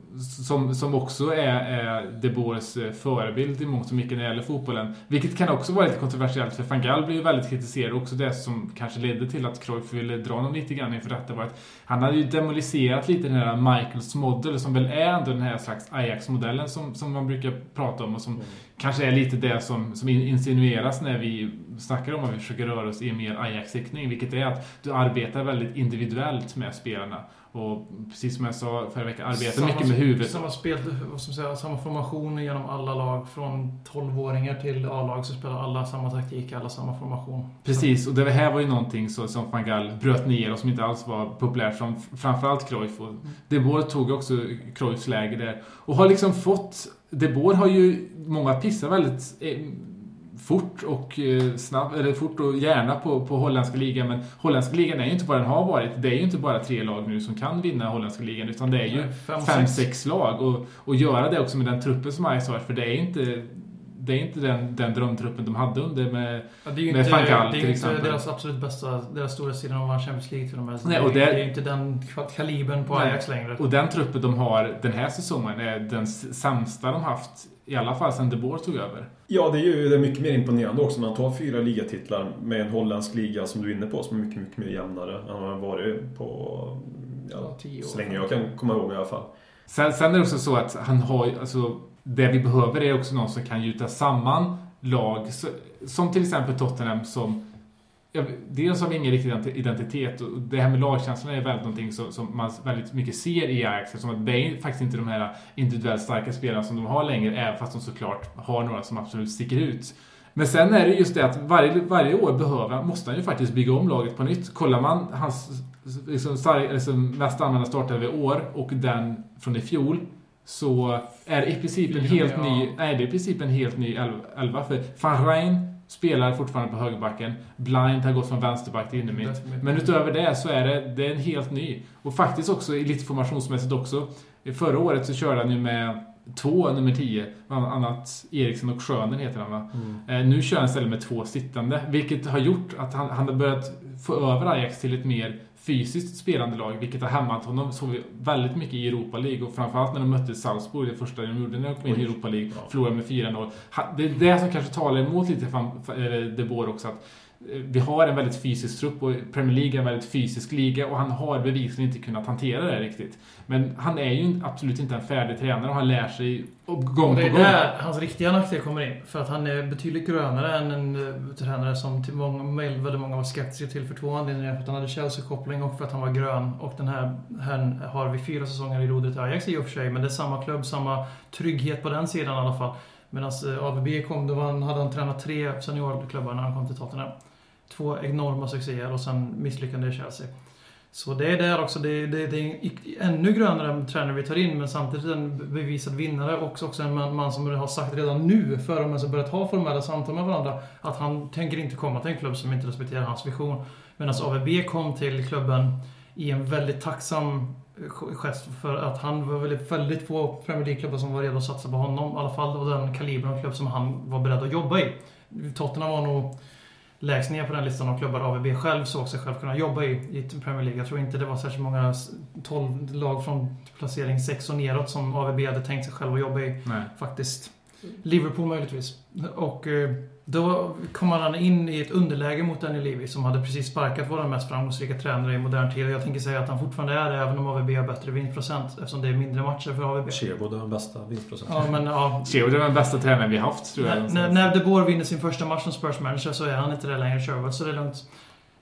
Som, som också är, är De Boers eh, förebild i mångt och mycket när det gäller fotbollen. Vilket kan också vara lite kontroversiellt för van Gaal blev ju väldigt kritiserad. Också det som kanske ledde till att Cruyff ville dra honom lite grann inför detta var att han hade ju demoliserat lite den här Michaels modell som väl är ändå den här slags Ajax-modellen som, som man brukar prata om och som kanske är lite det som, som in- insinueras när vi snackar om att vi försöker röra oss i en mer Ajax-riktning. Vilket är att du arbetar väldigt individuellt med spelarna. Och precis som jag sa förra veckan, arbetar Samma- mycket med huvudet. Samma spel, man säga, samma formation genom alla lag. Från 12-åringar till A-lag så spelar alla samma taktik, alla samma formation. Precis, och det här var ju någonting så, som van Gaal bröt ner och som inte alls var populärt från framförallt Cruyff. Och De Boer tog också Cruyffs läge där. Och har liksom fått... De Boer har ju... Många pissar väldigt eh, fort och eh, snabbt, eller fort och gärna på, på holländska ligan. Men holländska ligan är ju inte vad den har varit. Det är ju inte bara tre lag nu som kan vinna holländska ligan. Utan det är ju fem, fem, sex. sex lag. Och, och göra det också med den truppen som Ajax har. För det är inte... Det är inte den, den drömtruppen de hade under med... Ja, det är ju Med inte, Van Gaal, det är ju inte deras absolut bästa, deras stora sida av Champions League till och med. Nej, och det- det är ju inte den kalibern på Nej. Ajax längre. Och den truppen de har den här säsongen är den sämsta de haft. I alla fall sedan De Boer tog över. Ja, det är ju det är mycket mer imponerande också när man tar fyra ligatitlar med en holländsk liga som du är inne på som är mycket, mycket mer jämnare än vad den har varit på... Ja, Ja, tio år. så länge jag kan komma ihåg i alla fall. Sen, sen är det också så att han har alltså, det vi behöver är också någon som kan gjuta samman lag. Som till exempel Tottenham som ja, Dels har vi ingen riktig identi- identitet och det här med lagkänslan är väldigt någonting som, som man väldigt mycket ser i Ajax. Eftersom att det är faktiskt inte de här individuellt starka spelarna som de har längre, även fast de såklart har några som absolut sticker ut. Men sen är det just det att varje, varje år behöver, måste han ju faktiskt bygga om laget på nytt. Kollar man hans liksom, stark, liksom, mest använda startelva i år och den från i fjol så är det i princip en helt ny, nej, det är i princip en helt ny el- elva. För Van Rijn spelar fortfarande på högerbacken. Blind har gått från vänsterback till innermitt. Men utöver det så är det, det är en helt ny. Och faktiskt också lite formationsmässigt också. Förra året så körde han ju med två nummer 10. Bland annat Eriksen och Schöner heter han va? Eh, nu kör han istället med två sittande. Vilket har gjort att han, han har börjat få över Ajax till ett mer fysiskt spelande lag. Vilket har hämmat honom såg vi väldigt mycket i Europa League. Och framförallt när de mötte Salzburg, det första de gjorde när de kom in i. Europa League. Ja. Förlorade med 4-0. Ha- Det är det som kanske talar emot lite för, De Boer också. Att vi har en väldigt fysisk trupp och Premier League är en väldigt fysisk liga och han har bevisligen inte kunnat hantera det riktigt. Men han är ju absolut inte en färdig tränare och han lär sig gång Och det på är gång. där hans riktiga nackdel kommer in. För att han är betydligt grönare än en eh, tränare som till många, väldigt många var skeptiska till för två anledningar. För att han hade Chelsea-koppling och för att han var grön. Och den här, här har vi fyra säsonger i rodret i Ajax i och för sig. Men det är samma klubb, samma trygghet på den sidan i alla fall. Medan eh, AVB kom, då var han, hade han tränat tre seniorklubbar när han kom till Tottenham. Två enorma succéer och sen misslyckande i Chelsea. Så det är där också. Det, det, det är ännu grönare tränare vi tar in, men samtidigt en bevisad vinnare och också en man, man som har sagt redan nu, före de ens har börjat ha formella samtal med varandra, att han tänker inte komma till en klubb som inte respekterar hans vision. Medan AVB kom till klubben i en väldigt tacksam gest för att han var väldigt, väldigt få Premier League-klubbar som var redo att satsa på honom. I alla fall och den kalibern av klubb som han var beredd att jobba i. Tottenham var nog lägst ner på den listan av klubbar AVB själv såg sig själv kunna jobba i, i Premier League. Jag tror inte det var särskilt många, 12 lag från placering 6 och neråt som AVB hade tänkt sig själv att jobba i Nej. faktiskt. Liverpool möjligtvis. Och eh, då kom han in i ett underläge mot Daniel Levy som hade precis sparkat vår mest framgångsrika tränare i modern tid. Och jag tänker säga att han fortfarande är det även om AVB har bättre vinstprocent eftersom det är mindre matcher för AVB. Det är den bästa vinstprocenten. Ja, men ja. Är den bästa tränaren vi haft, tror jag. När, när, när De Boer vinner sin första match som Spurs manager så är han inte det längre. Sherwood, så det är lugnt.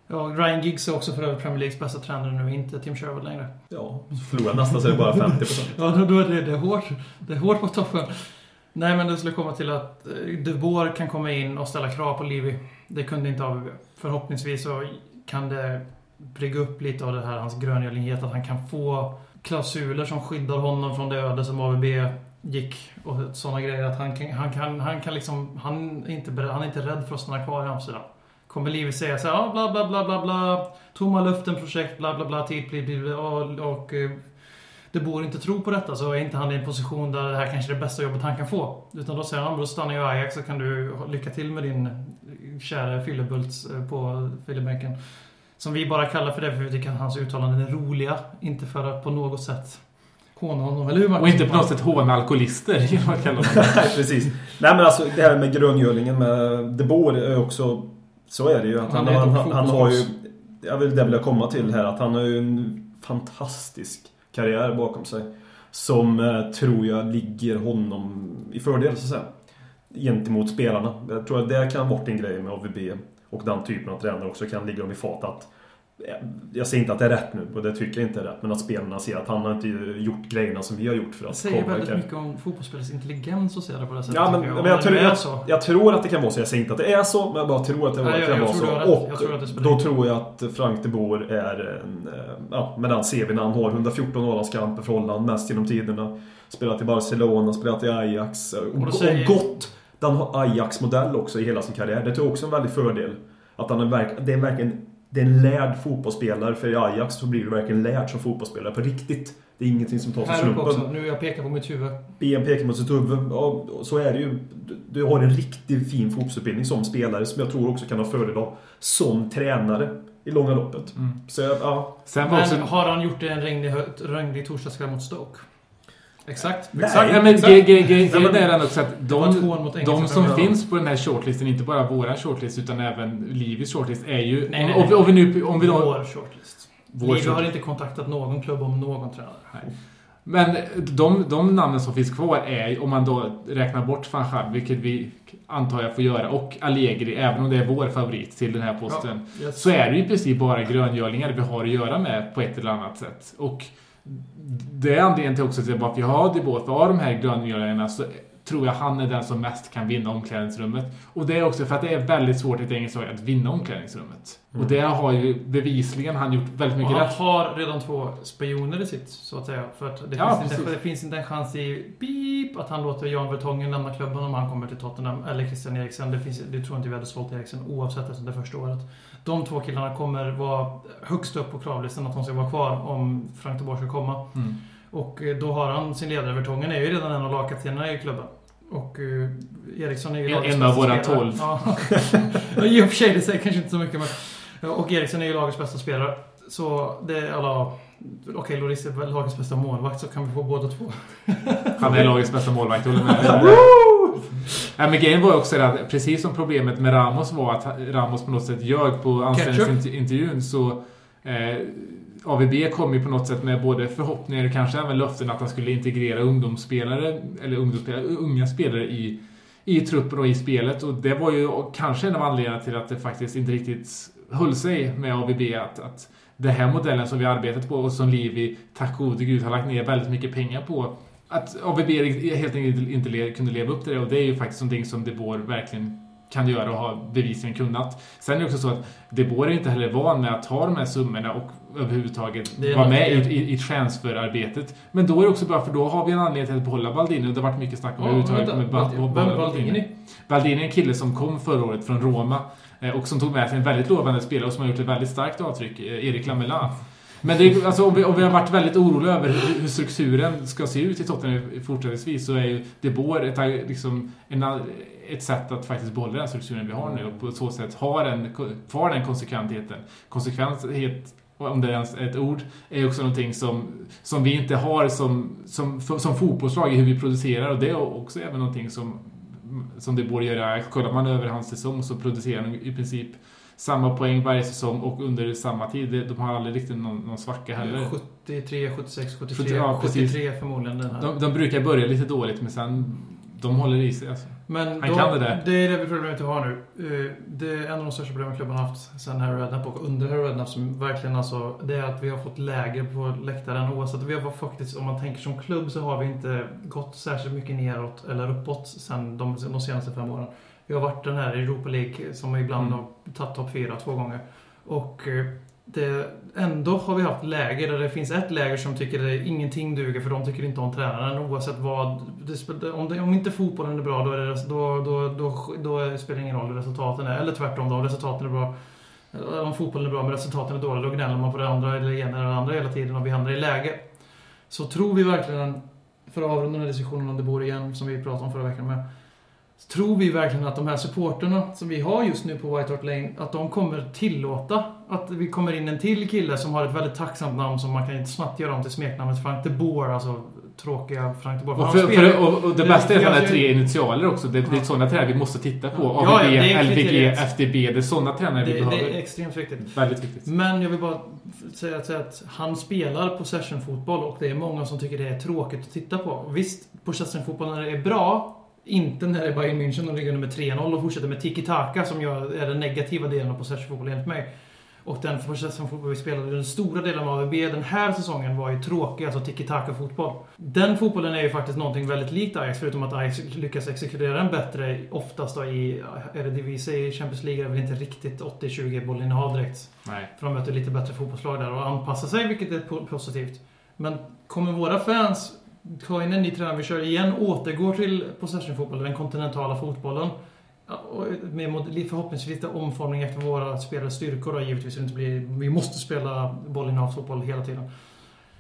Ja, Ryan Giggs är också för övrigt Premier Leagues bästa tränare nu, inte Tim Sherwood längre. Ja, förlorar nästan så är det bara 50%. Ja, då- då är det, det, är hårt, det är hårt på toppen. Nej, men det skulle komma till att Dubois De Boer kan komma in och ställa krav på Livy. Det kunde inte AVB. Förhoppningsvis så kan det brygga upp lite av det här, hans gröngölighet, att han kan få klausuler som skyddar honom från det öde som AVB gick och sådana grejer. Att han kan, han kan, han kan liksom, han är inte, beredd, han är inte rädd för att stanna kvar i Amsterdam. Kommer Livy säga så här, ja, bla bla bla bla bla, tomma luften projekt, bla bla bla, tid, bli, bli, bli, och, och eh, det bor inte tro på detta så är inte han i en position där det här kanske är det bästa jobbet han kan få. Utan då säger han, då stannar jag i Ajax så kan du lycka till med din eh, kära Fyllebults eh, på Fyllebänken. Som vi bara kallar för det för vi tycker att hans uttalanden är roliga. Inte för att på något sätt håna honom, eller hur Marcus? Och inte på något sätt håna alkoholister genom att kalla precis. Nej men alltså det här med gröngölingen med De Boer är också... Så är det ju. Att han, Han han, han, har ju... Jag vill, det vill jag komma till här. Att han har ju en fantastisk karriär bakom sig. Som eh, tror jag ligger honom i fördel så att säga. Gentemot spelarna. Jag tror att det kan ha varit en grej med AVB. Och den typen av tränare också kan ligga dem i fat att jag säger inte att det är rätt nu och det tycker jag inte är rätt. Men att spelarna ser att han har inte gjort grejerna som vi har gjort för Det att säger komma väldigt ikapp. mycket om fotbollsspelares intelligens att säga det på det sättet. Ja, men, tycker men jag, tror, det jag, jag tror att det kan vara så. Jag säger inte att det är så, men jag bara tror att det, Nej, jag- kan jag vara så. har. Och Jag tror det då tror jag att Frank de Boer är en... eh, Ja, med den CVn han har. 114 A-landskamper för Holland, mest genom tiderna. Spelat i Barcelona, spelat i Ajax. Och, då och, säger- gått den Ajax-modell också i hela sin karriär. Det tror jag också är en väldig fördel. Att han är, verk, det är verkligen... Det är en lärd fotbollsspelare. För i Ajax så blir du verkligen lärd som fotbollsspelare på riktigt. Det är ingenting som tas av slumpen. också. Nu jag pekar på mitt huvud. Ben pekar mot sitt huvud. Ja, och så är det ju. Du- Du har en riktigt fin fotbollsutbildning som spelare som jag tror också kan ha fördel av som tränare i långa loppet. Mm. Så ja. Sen Men också... har han gjort det en regnig, regnig torsdagskväll mot Stoke? Exakt. Nej. Exakt. Nej, men Nej, grejen är den också att de, de som finns på den här shortlisten, inte bara våra shortlist utan även Livis shortlist, är ju... Nej, nej, om, nej. om vi nu... Om vi då, Vår shortlist. Vår Livi shortlist. har inte kontaktat någon klubb om någon tränare. Men de, de namnen som finns kvar är, om man då räknar bort van Gaal, vilket vi antar jag får göra, och Allegri, även om det är vår favorit till den här posten. Ja, yes. Så är det ju i princip bara gröngölingar vi har att göra med på ett eller annat sätt. Och det är anledningen till också till varför jag har Debot. För av de här gröngölingarna så tror jag han är den som mest kan vinna omklädningsrummet. Och det är också för att det är väldigt svårt i ett engelskt lag att vinna omklädningsrummet. Och det har ju bevisligen han gjort väldigt Och mycket han rätt. har redan två spioner i sitt, så att säga. För att det, Ja, finns, inte, det finns inte en chans i beep att han låter Jan Vertongen lämna klubben om han kommer till Tottenham. Eller Christian Eriksen. Det, finns, det tror inte vi hade sålt Eriksen oavsett efter det första året. De två killarna kommer vara högst upp på kravlistan att de ska vara kvar om Frank de Boer ska komma. Mm. Och eh, då har han sin ledare. Vertongen är ju redan en av lagkaptenerna i klubben. Och uh, Eriksson är ju En- en av våra spelare. tolv. Ja. I och för sig, det säger kanske inte så mycket men... Och Eriksson är ju lagets bästa spelare. Så det är alla... Okej, Loris är väl lagets bästa målvakt så kan vi få båda två. Han är lagets bästa målvakt, håller med. Nej, men grejen var ju också att precis som problemet med Ramos var att Ramos på något sätt ljög på anställningsintervjun så eh, AVB kom ju på något sätt med både förhoppningar och kanske även löften att han skulle integrera ungdomsspelare, eller ungdomsspelare, unga spelare i, i truppen och i spelet. Och det var ju kanske en av anledningarna till att det faktiskt inte riktigt höll sig med AVB att, att den här modellen som vi arbetat på och som Livi, tack gode gud, har lagt ner väldigt mycket pengar på. Att AVB helt enkelt inte kunde leva upp till det och det är ju faktiskt någonting som De Boer verkligen kan göra och har bevisligen kunnat. Sen är det också så att De Boer är inte heller van med att ta de här summorna och överhuvudtaget vara med i, i, i transferarbetet. Men då är det också bra för då har vi en anledning till att behålla Baldini och det har varit mycket snack om överhuvudtaget med Vem Bal- är Baldini? Baldini är en kille som kom förra året från Roma eh, och som tog med sig en väldigt lovande spelare och som har gjort ett väldigt starkt avtryck, eh, Erik Lamela. Men det är, alltså, om, vi, om vi har varit väldigt oroliga över hur, hur strukturen ska se ut i Tottenham fortsättningsvis så är ju De Boer ett, liksom, en, ett sätt att faktiskt behålla den strukturen vi har nu och på så sätt ha den, kvar den konsekventheten. Konsekvenshet om det är ens ett ord, är också någonting som, som vi inte har som, som, som fotbollslag i hur vi producerar och det är också även någonting som, som det borde göra. Kollar man över hans säsong så producerar han i princip samma poäng varje säsong och under samma tid. De har aldrig riktigt någon, någon svacka heller. 73, 76, 73, Ja, precis. 73 förmodligen den här. De, de brukar börja lite dåligt men sen De håller i sig alltså. Men Han då, kan det där. Det är det problemet vi har nu. Eh, Det är en av de största problemen klubben har haft sen Harry Redknapp och under Harry Redknapp som verkligen alltså, det är att vi har fått läger på läktaren oavsett. Vi har faktiskt, om man tänker som klubb så har vi inte gått särskilt mycket neråt eller uppåt sen de, de senaste fem åren. Vi har varit den här Europa League som ibland Mm. har tagit topp fyra två gånger. Och eh, det, ändå har vi haft läger där det finns ett läger som tycker att ingenting duger för de tycker inte om tränaren oavsett vad. Det, om, det, om inte fotbollen är bra då, är det, då, då, då, då spelar det ingen roll hur resultaten är. Eller tvärtom då, om resultaten är bra. Om fotbollen är bra men resultaten är dåliga, då gnäller man på det andra eller ena eller det andra hela tiden och vi hamnar i läge. Så tror vi verkligen, för att avrunda den här diskussionen om det bor igen, som vi pratade om förra veckan med. Tror vi verkligen att de här supporterna som vi har just nu på White Hart Lane, att de kommer tillåta att vi kommer in en till kille som har ett väldigt tacksamt namn som man kan inte snabbt göra om till smeknamnet Frank de Boer, alltså tråkiga Frank de Boer. Och, för, för, och, och det bästa är att han är tre initialer också. Det, det är sådana tränare vi måste titta på. Ja, AVB, ja, LVG. FDB. Det är sådana tränare vi behöver. det är extremt viktigt. Väldigt viktigt. Men jag vill bara säga, säga att han spelar possession-fotboll och det är många som tycker det är tråkigt att titta på. Visst, possession-fotboll när det är bra, inte när det är Bayern München och ligger nummer 3-0 och fortsätter med tiki-taka som är den negativa delen av possession-fotboll enligt mig. Och den possession-fotboll vi spelade den stora delen av AVB den här säsongen var ju tråkig, alltså tiki-taka-fotboll. Den fotbollen är ju faktiskt någonting väldigt likt Ajax, förutom att Ajax lyckas exekvera den bättre oftast då i Eredivisie, i Champions League är väl inte riktigt 80-20 bollinnehav direkt. Nej. För de möter lite bättre fotbollslag där och anpassar sig, vilket är po- positivt. Men kommer våra fans, ta in en ny tränare, vi kör igen, återgår till possessionfotboll, den kontinentala fotbollen. Med förhoppningsvis lite omformning efter våra spelares styrkor då, givetvis. Inte blir, vi måste spela bollinnehavsfotboll hela tiden.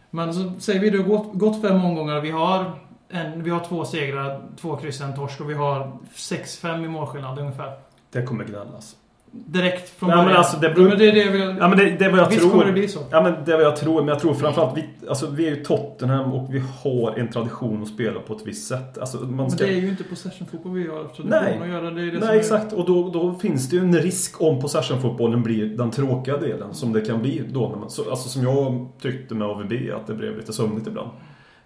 Men så säger vi det har gått, gått fem omgångar. Vi har, en, vi har två segrar, två kryss, en torsk och vi har 6-5 i målskillnad ungefär. Det kommer gnällas. Direkt från Nej, men alltså, det beror- men det är det vi, Ja men det, det är vad jag Visst tror. kommer det bli så. Ja men det är vad jag tror. Men jag tror framförallt vi, alltså, vi är ju Tottenham och vi har en tradition att spela på ett visst sätt. Alltså, man Men ska... det är ju inte possession-fotboll vi har tradition Nej. att göra. Det är det som Nej är- exakt och då, då finns det ju en risk om possession-fotbollen blir den tråkiga delen som det kan bli då. När man, så, alltså som jag tyckte med AVB att det blev lite sömnigt ibland.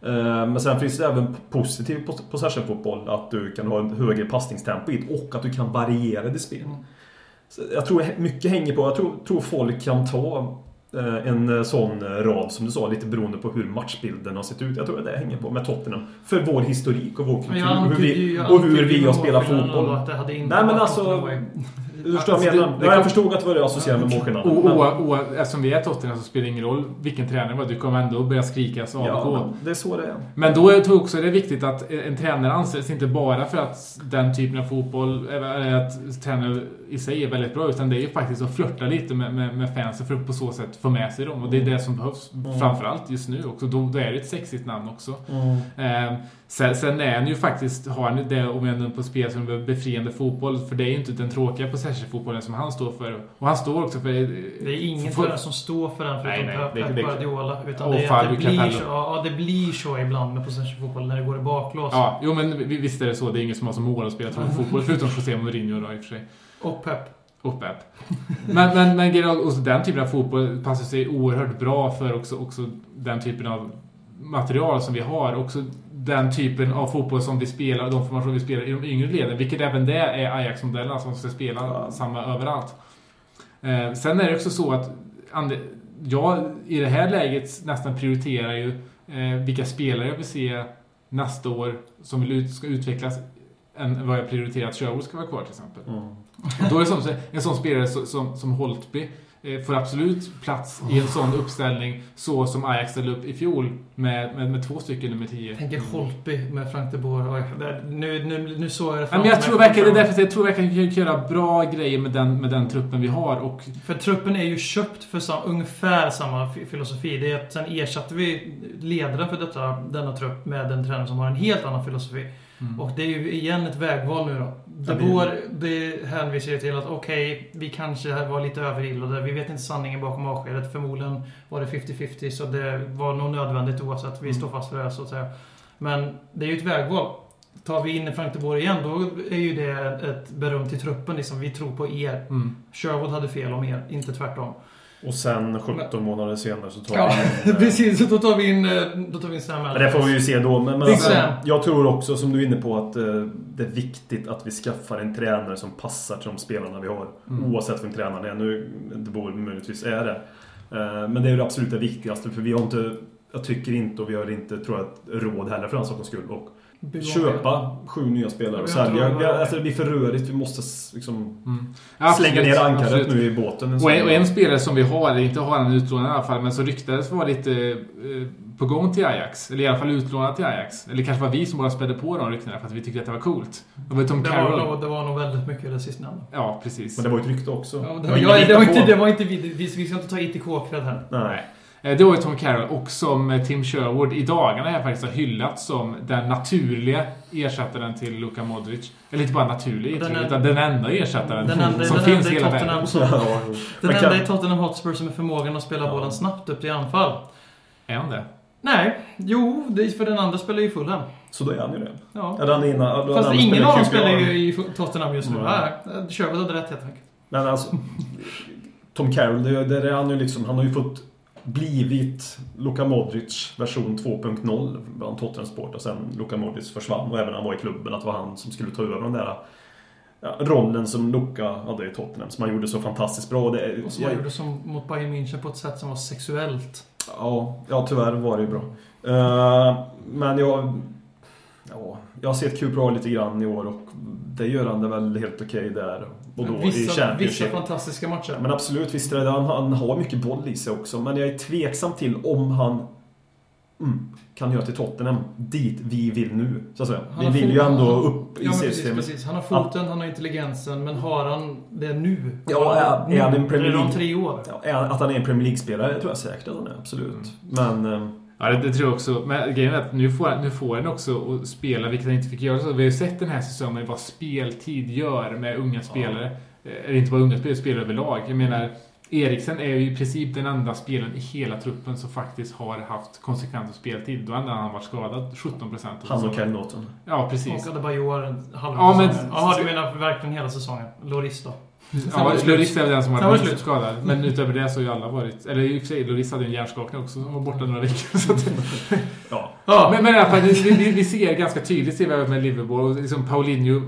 Eh, Men sen finns det även positiv pos- possession-fotboll. Att du kan ha en högre passningstempo i och att du kan variera ditt spel. Så jag tror mycket hänger på, jag tror, tror folk kan ta eh, en sån rad som du sa, lite beroende på hur matchbilden har sett ut. Jag tror att det hänger på med Tottenham. För vår historik och vår kultur. och hur vi, och hur vi har spelat fotboll. Nej, men alltså-. Du förstår vad jag Alltså, menar? det- det jag förstod att det var det jag associerade med Och, målskillnaden. och, Men- och, eftersom vi är Tottenham så spelar det ingen roll vilken tränare det var. Du kommer ändå börja skrikas AIK. Ja, det är så det är. Men då tror jag också det är viktigt att en tränare anställs inte bara för att den typen av fotboll, eller att tränare i sig är väldigt bra, utan det är ju faktiskt att flörta lite med, med, med fansen för att på så sätt få med sig dem. Och det är det som behövs Mm. framförallt just nu också. Då, då är det ett sexigt namn också. Mm. Eh, sen, sen är han ju faktiskt, har han det om jag på spel som befriande fotboll. För det är ju inte den tråkiga possession-fotbollen som han står för. Och han står också för... Det är ingen för- som står för den förutom Nej, nej, Pep Guardiola. Utan Och det, är det, blir så, ja, det blir så ibland med possession-fotboll när det går i baklås. Ja, jo men vi- visst är det så. Det är ingen som har som mål att spela tråkig fotboll. Förutom José Mourinho då i och för sig. Och Pep. Och Pep. Men, men, men också den typen av fotboll passar sig oerhört bra för också, också den typen av material som vi har. Också den typen av fotboll som vi spelar, de formationer vi spelar i de yngre leden. Vilket även det är Ajax-modellen som ska spela Ja. samma överallt. Eh, sen är det också så att jag i det här läget nästan prioriterar ju eh, vilka spelare jag vill se nästa år som vill ut, ska utvecklas än vad jag prioriterar att Sherwood ska vara kvar till exempel. Mm. Och då är det som, en sån spelare som, som, som Holtby får absolut plats i en sån uppställning så som Ajax ställde upp i fjol med, med, med två stycken nummer 10. Jag tänker Holtby med Frank de Boer. Nu, nu, nu såg jag det Ja, men jag tror verkligen, det är därför jag tror verkligen vi kan göra bra grejer med den, med den truppen vi har. Och För truppen är ju köpt för sam, ungefär samma fi- filosofi. Det är att sen ersatte vi ledaren för detta, denna trupp med en tränare som har en helt annan filosofi. Mm. Och det är ju igen ett vägval nu då. Det, Ja, det- går, det hänvisar ju till att okej, vi kanske var lite överilade. Vi vet inte sanningen bakom avskedet. Förmodligen var det 50-50 så det var nog nödvändigt oavsett. Vi Mm. står fast för det så att säga. Men det är ju ett vägval. Tar vi in Frank de Boer igen, då är ju det ett beröm till truppen. Liksom, vi tror på er. mm. Sherwood hade fel om er, inte tvärtom. Och sen 17 månader senare så tar Ja, vi in, precis. Så då tar vi in, eh, då tar vi in Sam Men det får vi ju se då. Men, men alltså, jag tror också, som du är inne på, att eh, det är viktigt att vi skaffar en tränare som passar till de spelarna vi har. Oavsett vem tränaren är. Nu, det borde möjligtvis är det. Eh, men det är ju det absolut det viktigaste. För vi har inte, jag tycker inte, och vi har inte, tror jag, råd heller för den sakens skull. Och köpa sju nya spelare och sälja. Alltså, det blir för rörigt. Vi måste liksom Mm. Slänga ner ankaret absolut. nu i båten. Och en, och en spelare som vi har, eller inte har han utlånad i alla fall, men som ryktades vara lite eh, på gång till Ajax. Eller i alla fall utlånad till Ajax. Eller kanske var vi som bara spädde på de ryktena för att vi tyckte att det var coolt. Det var Tom Det var, Carroll. nog, det var nog väldigt mycket det sistnämnda. Ja, precis. Men det var ju ett rykte också. Ja, det, Det var, ingen ja, det, var inte, det var inte vi. Vi, vi ska inte ta ITK-cred här. Nej. Eh, Det var ju Tom Carroll och som eh, Tim Sherwood i dagarna här faktiskt har hyllat som den naturliga ersättaren till Luka Modric. Eller inte bara naturlig, är- utan den enda ersättaren Den enda, som den finns enda hela världen. Ja, Den enda i Tottenham Hotspur som är förmågan att spela bollen snabbt upp i anfall. Är han det? Nej, jo, är för den andra spelar ju Fulham. Så då är han ju det. Ja. Ja, den ena, den Fast ingen av dem spelar ju i Tottenham just nu. Mm. Sherwood hade rätt helt enkelt. Men alltså... Tom Carroll, det, det är han ju liksom... Han har ju fått blivit Luka Modric version 2.0 bland Tottenham-supportrar sen Luka Modric försvann och även när han var i klubben att det var han som skulle ta över den där rollen som Luka hade i Tottenham som han gjorde så fantastiskt bra. Det, Och som han gjorde som mot Bayern München på ett sätt som var sexuellt. Ja, ja, tyvärr var det ju bra. Eh, men jag... Ja, jag har sett QPR lite grann i år och det gör han det väl helt okej där. Och då i Vissa, vissa Championship. fantastiska matcher. Men absolut, visst är det han, han har mycket boll i sig också. Men jag är tveksam till om han mm, kan göra till Tottenham dit vi vill nu. Så att säga. Han Vi vill ju ändå han- upp i ja, men precis, systemet. precis. Han har foten, han har intelligensen, men har han det nu? Ja, han är- är han en? Premier Eller om League- tre år? Ja, att han är en Premier League-spelare tror jag säkert att han är, absolut. Men... Ja, det, det tror jag också. Men grejen är att nu får, nu får han också att spela, vilket han inte fick göra. Så vi har ju sett den här säsongen vad speltid gör med unga spelare. Eh, Eller inte bara unga spelare, spelare överlag. Jag menar, Eriksen är ju i princip den enda spelaren i hela truppen som faktiskt har haft konsekvent speltid. Då enda han varit skadad 17%. han och Norton. Ja, precis. Och Adebayor en halv Ja, men-. Jaha, du menar verkligen hela säsongen? Loris då? Ja, var det slut. Loris är väl den som har var varit minst skadad. Men utöver det så har ju alla varit... Eller i och för sig, Loris hade en hjärnskakning också som var borta några veckor. Så att, Ja. Ja, Men, men i alla fall, vi, vi, ser ganska tydligt ser vi med Liverpool. Och liksom Paulinho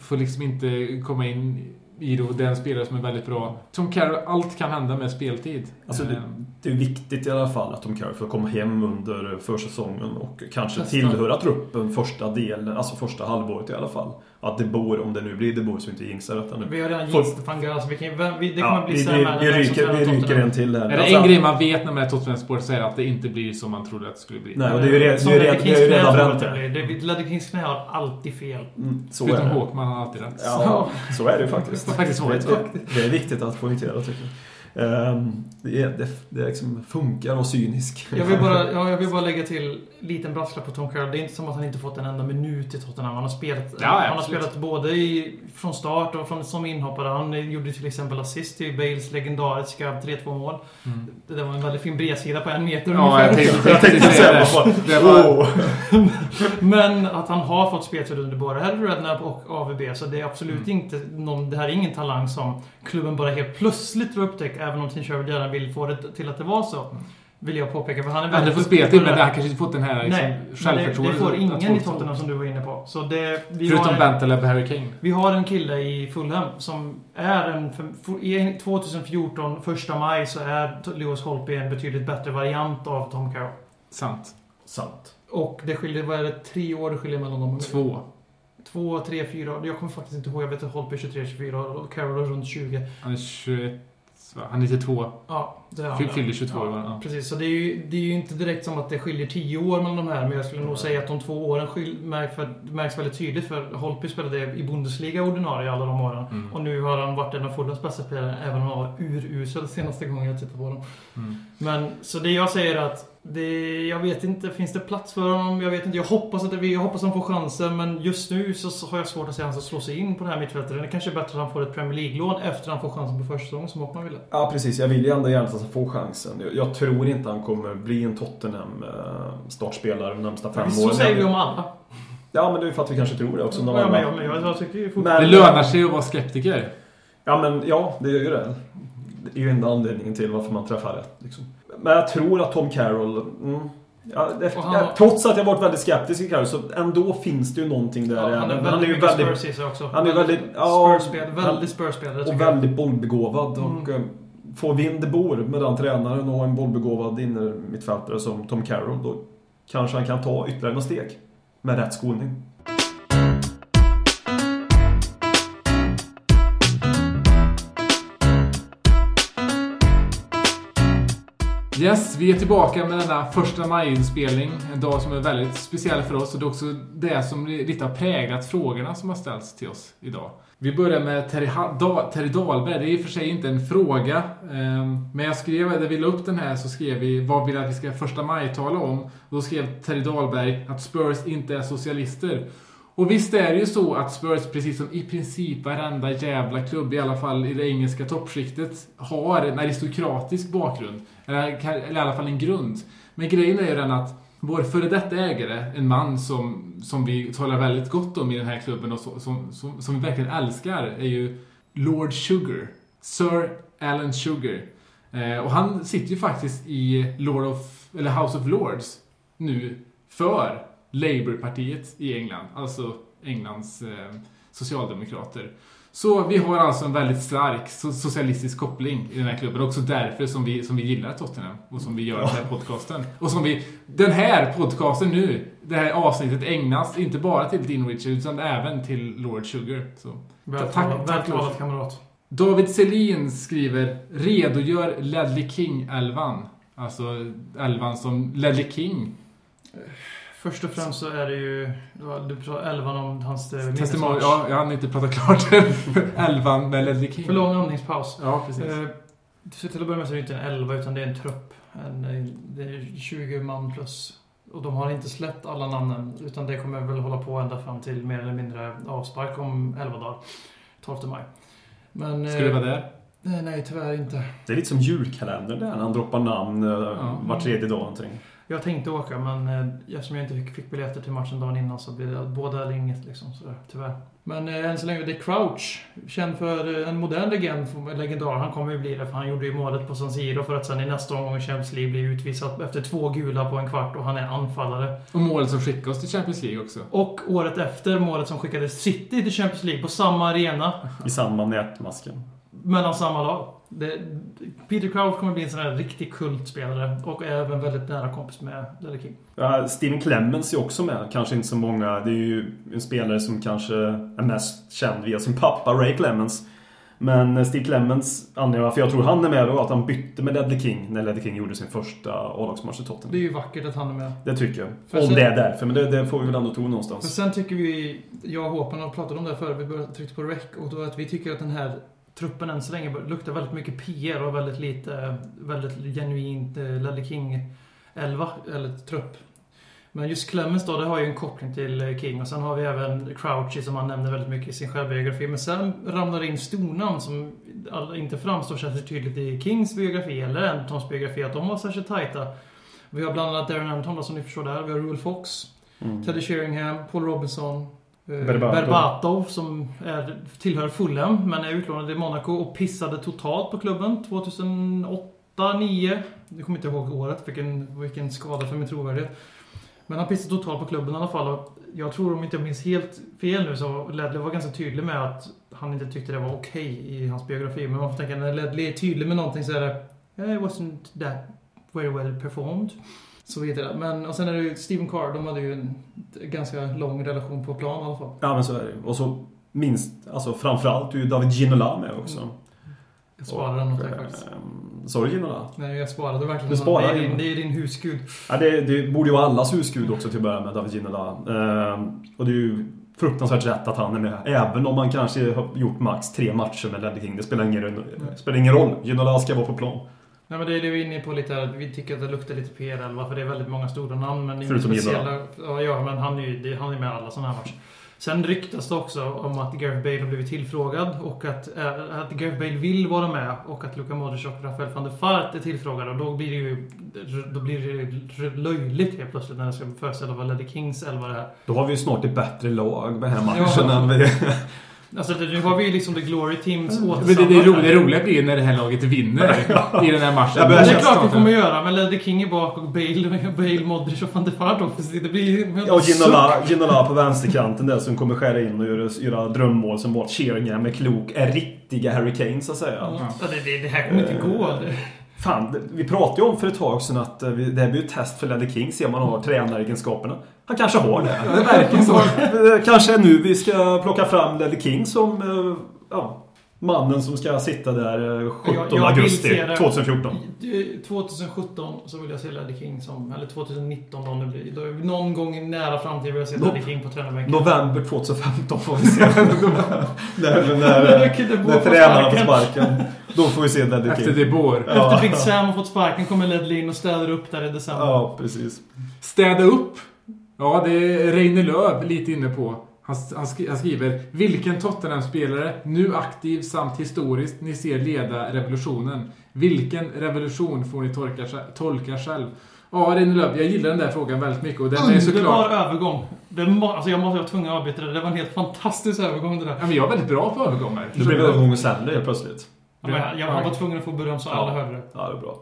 får liksom inte komma in i då den spelare som är väldigt bra. Tom Carroll, allt kan hända med speltid. Alltså det, Eh, det är viktigt i alla fall att Tom Carroll får komma hem under försäsongen och kanske Nästa. tillhöra truppen första delen, alltså första halvåret i alla fall. Att det bor, om det nu blir det bor som inte jinxar detta nu. vi har redan så vi kan, vem- vi, det kommer Ja, bli vi, Sam vi, vi, ryker, vi ryker en till här. är det Alltså, en grej man vet när man är Tottenham Sport så är att det inte blir som man trodde att det skulle bli. Nej, och det är ju redan, det är ju det är ju bränt det Ledder Kings knä har alltid fel. Mm, så Förutom. Håkman har alltid rätt. Ja, så är det ju faktiskt. Det är viktigt att poängtera tycker jag. Ehm, det, är, det, det liksom funkar vara cynisk. Jag vill, bara, ja, jag vill bara lägga till liten brasklapp på Tom Carroll. Det är inte som att han inte fått en enda minut i Tottenham. Han har spelat, Ja, han har absolut. spelat både i, från start och från, som inhoppare. Han gjorde till exempel assist i Bales legendariska 3-2 mål. Mm. Det där var en väldigt fin bredsida på en meter Ja, jag ungefär. tänkte, Jag tänkte säga det. var- Åh! Men att han har fått speltid under både Redknapp och AVB. Så det är absolut Mm. inte någon, Det här är ingen talang som klubben bara helt plötsligt har upptäckt. Även om Tim Sherwood gärna vill få det till att det var så. Vill jag påpeka. För han är Han hade väldigt fått duktig speltid, på men har kanske inte fått den här liksom, det, självförtroendet. det får ingen i. Tottenham som du var inne på. Så det, vi, Förutom har en, Bentaleb och Harry Kane. vi har en kille i Fulham som är en... För, för, I 2014, första maj, så är Lewis Holtby en betydligt bättre variant av Tom Carroll. Sant. Sant. Och det skiljer, vad är det, tre år det skiljer mellan dem? Två. Två, tre, fyra. Jag kommer faktiskt inte ihåg. Jag vet att Holtby är 23, 24 och Carroll är runt 20. Han är 21. Va? Han är 92. Ja, det är han. Fyll- Fyller 22 år. Ja, Ja. precis. Så det är, ju, det är ju inte direkt som att det skiljer 10 år mellan de här. Men jag skulle nog säga att de två åren skil, märks, för, märks väldigt tydligt. För Holtby spelade i Bundesliga ordinarie alla de åren. Mm. Och nu har han varit en av Fulhams bästa spelare. Även om han var urusel senaste gången jag tittade på dem. Mm. Men, så det jag säger är att det, jag vet inte, finns det plats för honom? Jag vet inte. Jag hoppas att, det, jag hoppas att han får chansen, men just nu så har jag svårt att se att han ska slå sig in på det här mittfältet. Det kanske är bättre att han får ett Premier League-lån efter att han får chansen på försäsongen som Håkman ville. Ja, precis. Jag vill ju ändå gärna att han får chansen. Jag, jag tror inte han kommer bli en Tottenham-startspelare de närmsta fem Så åren. säger vi om alla. Ja, men det är för att vi kanske tror det också. Ja, men, jag, men jag, jag tycker ju Men-. Det lönar sig att vara skeptiker. Ja, men ja, det gör ju det. Det är ju enda anledningen till varför man träffar rätt. Liksom. Men jag tror att Tom Carroll... Mm, ja, det, Och han- trots att jag varit väldigt skeptisk till Carroll så ändå finns det ju någonting där. Ja, han är väldigt mycket väldigt... Spurs i också. han är väldigt- ja, Spurs-spel, han- väldigt Spurs-spelare Och väldigt bollbegåvad. Mm. Och, eh, får vind de bor med den tränaren och en bollbegåvad inne mittfältare som Tom Carroll då kanske han kan ta ytterligare några steg. Med rätt skolning. Yes, vi är tillbaka med denna första maj-inspelning. En dag som är väldigt speciell för oss och det är också det som lite har präglat frågorna som har ställts till oss idag. Vi börjar med Terry, da, Terry Dahlberg. Det är i och för sig inte en fråga. Ehm, men jag skrev, när vi la upp den här så skrev vi vad vill att vi ska första maj-tala om? Och då skrev Terry Dahlberg att Spurs inte är socialister. Och visst är det ju så att Spurs, precis som i princip varenda jävla klubb, i alla fall i det engelska toppskiktet, har en aristokratisk bakgrund. Eller, eller i alla fall en grund. Men grejen är ju den att vår före detta ägare, en man som, som vi talar väldigt gott om i den här klubben och så, som, som, som vi verkligen älskar, är ju Lord Sugar. Sir Alan Sugar. Eh, och han sitter ju faktiskt i Lord of, eller House of Lords nu för Labourpartiet i England. Alltså Englands eh, socialdemokrater. Så vi har alltså en väldigt stark so- socialistisk koppling i den här klubben. Också därför som vi, som vi gillar Tottenham och som vi gör den här podcasten. Och som vi, den här podcasten nu, det här avsnittet ägnas inte bara till Dean Richards utan även till Lord Sugar. Så. Vältalat, Tack- tack, Lars. kamrat. David Selin skriver Redogör Ledley King-elvan. Alltså elvan som Ledley King. Först och främst så är det ju... ja, Du pratar elvan om hans eh, Testimonial. minnesmatch. Ja, jag hann inte prata klart. elvan med Ledley King. För lång andningspaus. Ja, precis. Eh, så till att börja med så är det inte en 11 utan det är en trupp. En, eh, det är 20 man plus. Och de har inte släppt alla namnen. Utan det kommer väl hålla på ända fram till mer eller mindre avspark om 11 dagar. 12 maj. Men... eh, Ska du vara där? Nej, nej, tyvärr inte. Det är lite som julkalendern där, när han droppar namn eh, var tredje dag någonting. Jag tänkte åka men eh, eftersom jag inte fick, fick biljetter till matchen dagen innan så blev det båda eller inget liksom. Sådär, tyvärr. Men eh, än så länge, det är Crouch. Känd för eh, en modern legend, legendar. Han kommer ju bli det för han gjorde ju målet på San Siro för att sen i nästa omgång i Champions League bli utvisad efter två gula på en kvart och han är anfallare. Och målet som skickade oss till Champions League också. Och året efter målet som skickade City till Champions League på samma arena. I med nätmasken. Mellan samma lag. Det, Peter Crouch kommer bli en sån här riktig kultspelare och är även väldigt nära kompis med Ledley King. Ja, Steven Clemens är också med. Kanske inte så många. Det är ju en spelare som kanske är mest känd via sin pappa Ray Clemens. Men Steve Clemens, anledningen varför jag tror han är med då, att han bytte med Ledley King när Ledley King gjorde sin första A-lagsmatch i Det är Tottenham. ju vackert att han är med. Det tycker jag. För Om sen- det är därför, men det, det får vi väl ändå tro För någonstans. sen tycker vi, jag och Håpan har pratat om det här förut, vi började- tryckte på rec och då att vi tycker att den här truppen än så länge luktar väldigt mycket PR och väldigt lite, väldigt genuint eh, Ledley King 11, eller trupp. Men just Clemens då, det har ju en koppling till eh, King och sen har vi även Crouchy som han nämner väldigt mycket i sin självbiografi. Men sen ramlar det in stornamn som inte framstår särskilt tydligt i Kings biografi eller Antons biografi att de var särskilt tajta. Vi har bland annat Darren Anton då, som ni förstår där. Vi har Rule Fox. Mm. Teddy Sheringham, Paul Robinson, Berbatov. Berbatov som är, tillhör Fulham men är utlånad i Monaco och pissade totalt på klubben 2008, 2009 Jag kommer inte ihåg året, vilken, vilken skada för min trovärdighet. Men han pissade totalt på klubben i alla fall. Och jag tror, om inte jag minns helt fel nu, så Ledley var ganska tydlig med att han inte tyckte det var okej i hans biografi. Men man får tänka, när Ledley är tydlig med någonting så är det "Yeah, It wasn't that very well performed. Så vet jag det. Men och sen är det ju Steven Carr, de hade ju en ganska lång relation på plan i alla fall. Ja, men så är det Och så minst, alltså framförallt är ju David Ginola med också. Mm. Jag sparade den åt dig Och, faktiskt. Sa du Ginola? Nej, jag sparade verkligen Du sparade det, är din, det är din husgud. Ja, det, det borde ju vara allas husgud också till att börja med, David Ginola. Ehm, och det är ju fruktansvärt rätt att han är med. Även om man kanske har gjort max tre matcher med Ledley King. Det spelar ingen, spelar ingen roll. Ginola ska vara på plan. Nej men det är det vi är inne på lite här. Vi tycker att det luktar lite PR11 för det är väldigt många stora namn. Men Förutom speciella... Ja, ja, men han är ju han är med alla sådana här matcher. Sen ryktas det också om att Gareth Bale har blivit tillfrågad och att, äh, att Gareth Bale vill vara med och att Luka Modric och Rafael van der Fart är tillfrågade. Och då blir det ju då blir det löjligt helt plötsligt när det ska föreställa vad Ledley Kings elva det här. Då har vi ju snart ett bättre lag med den här Ja. matchen än vi... Alltså det- nu har vi ju liksom the glory teams Men det, det, ro, återsamlat. det roliga blir när det här laget vinner i den här matchen. Börjar det är klart vi kommer ja. göra, men Ledder King är bak och Bale, Bale Modric och van de Vaart offensivt. Det blir... Ja, och Ginola, Ginola på vänsterkanten där som kommer skära in och göra, göra drömmål som var Sheringham är klok. Är riktiga Harry Kane så att säga. Ja, det, det, det här kommer inte gå. Det- Fan, vi pratade ju om för ett tag sedan att eh, det här blir ju ett test för Ledder King. Se om han har tränaregenskaperna. Han kanske har det. Det verkar så. Kanske är nu vi ska plocka fram Ledder King som eh, ja, mannen som ska sitta där eh, 17 Jag- jag vill augusti se det. 2014. I- 2017 så vill jag se Ledder King som... Eller 2019 om det blir. Då, någon gång i nära framtid vill jag se Nå- Ledder King på tränarbänken. November 2015 får vi se. när, när, Det när, när på tränarna får sparken. Då får vi se Ledder Efter King. det bår. Efter Big Sam har fått sparken kommer Ledley in och städar upp där i december. Ja, precis. Städa upp. Ja, det är Reine Lööf lite inne på. Han, han, skri, han skriver Vilken Tottenham-spelare, nu aktiv samt historiskt, ni ser leda revolutionen? Vilken revolution får ni tolka, tolka själv? Ja, Reine Lööf, jag gillar den där frågan väldigt mycket och den är Underbar såklart... övergång. Det må, alltså jag måste vara tvungen att avbryta det. Det var en helt fantastisk övergång det där. Ja, men jag är väldigt bra på övergångar. Nu blev övergången sämre helt plötsligt. Ja, men jag, jag var tvungen att få beröm så alla hörde det. Ja, det är bra.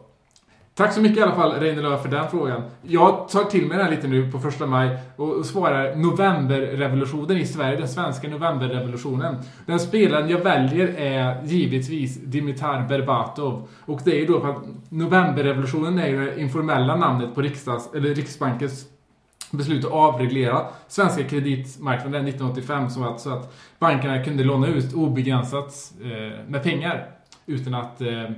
Tack så mycket i alla fall, Reine för den frågan. Jag tar till mig den här lite nu på första maj och och svarar novemberrevolutionen i Sverige, den svenska novemberrevolutionen. Den spelaren jag väljer är givetvis Dimitar Berbatov. Och det är ju då för att novemberrevolutionen är ju det informella namnet på riksdags, eller Riksbankens beslut att avreglera svenska kreditmarknaden 1985 så att, så att bankerna kunde låna ut obegränsat eh, med pengar utan att eh,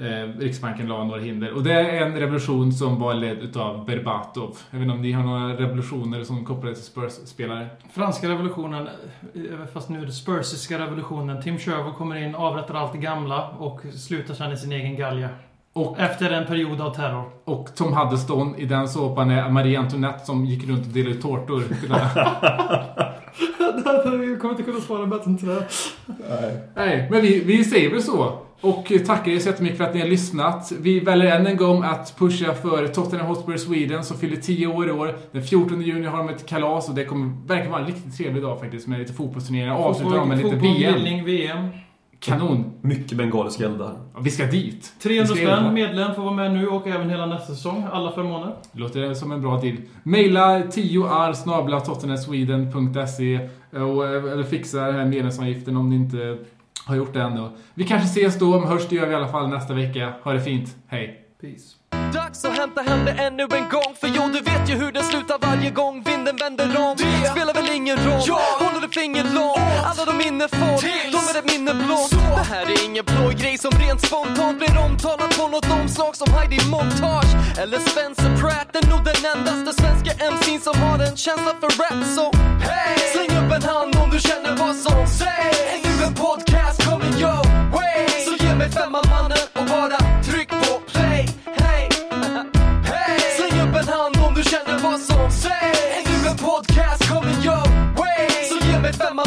eh, Riksbanken la några hinder. Och det är en revolution som var ledd utav Berbatov. Jag vet inte om ni har några revolutioner som kopplade till Spurs-spelare? Franska revolutionen, eh, fast nu är det Spursiska revolutionen. Tim Sherwood kommer in, avrättar allt det gamla och slutar sen i sin egen galja. Och, Efter en period av terror. och Tom Huddleston i den såpan är Marie Antoinette som gick runt och delade ut tårtor. Vi kommer inte kunna svara bättre än det. Nej, men vi, vi säger väl så. Och tackar er så jättemycket för att ni har lyssnat. Vi väljer än en gång att pusha för Tottenham Hotspur Sweden som fyller 10 år i år. Den 14 juni har de ett kalas och det kommer verkar vara en riktigt trevlig dag faktiskt med lite fotbollsturneringar. Avslutar de med lite Fotboll, VM. VM. Kanon. Mycket bengaliska eldar. Ja, Vi ska dit. 300 Vi ska spänn medlem får vara med nu och även hela nästa säsong. Alla förmåner. Låter som en bra deal. Maila 10ar snabla och eh, eller fixa den här medlemsavgiften om ni inte har gjort det ännu. Vi kanske ses då, men hörs det gör vi i alla fall nästa vecka. Ha det fint. Hej! Peace. Dags att hämta hem det ännu en gång För jo, du vet ju hur det slutar varje gång vinden vänder om. Det spelar väl ingen roll, håller du finger långt Alla de minne får, de är ett minne blått Det här är ingen blå grej som rent spontant blir omtalat på något omslag som Heidi Montage. Eller Spencer Pratt, är nog den endaste svenska MC'n som har en känsla för rap Så hey, släng upp en hand om du känner vad som sägs Är nu en podcast coming your way. Så ge mig femman mannen podcast coming your way. So yeah, make that my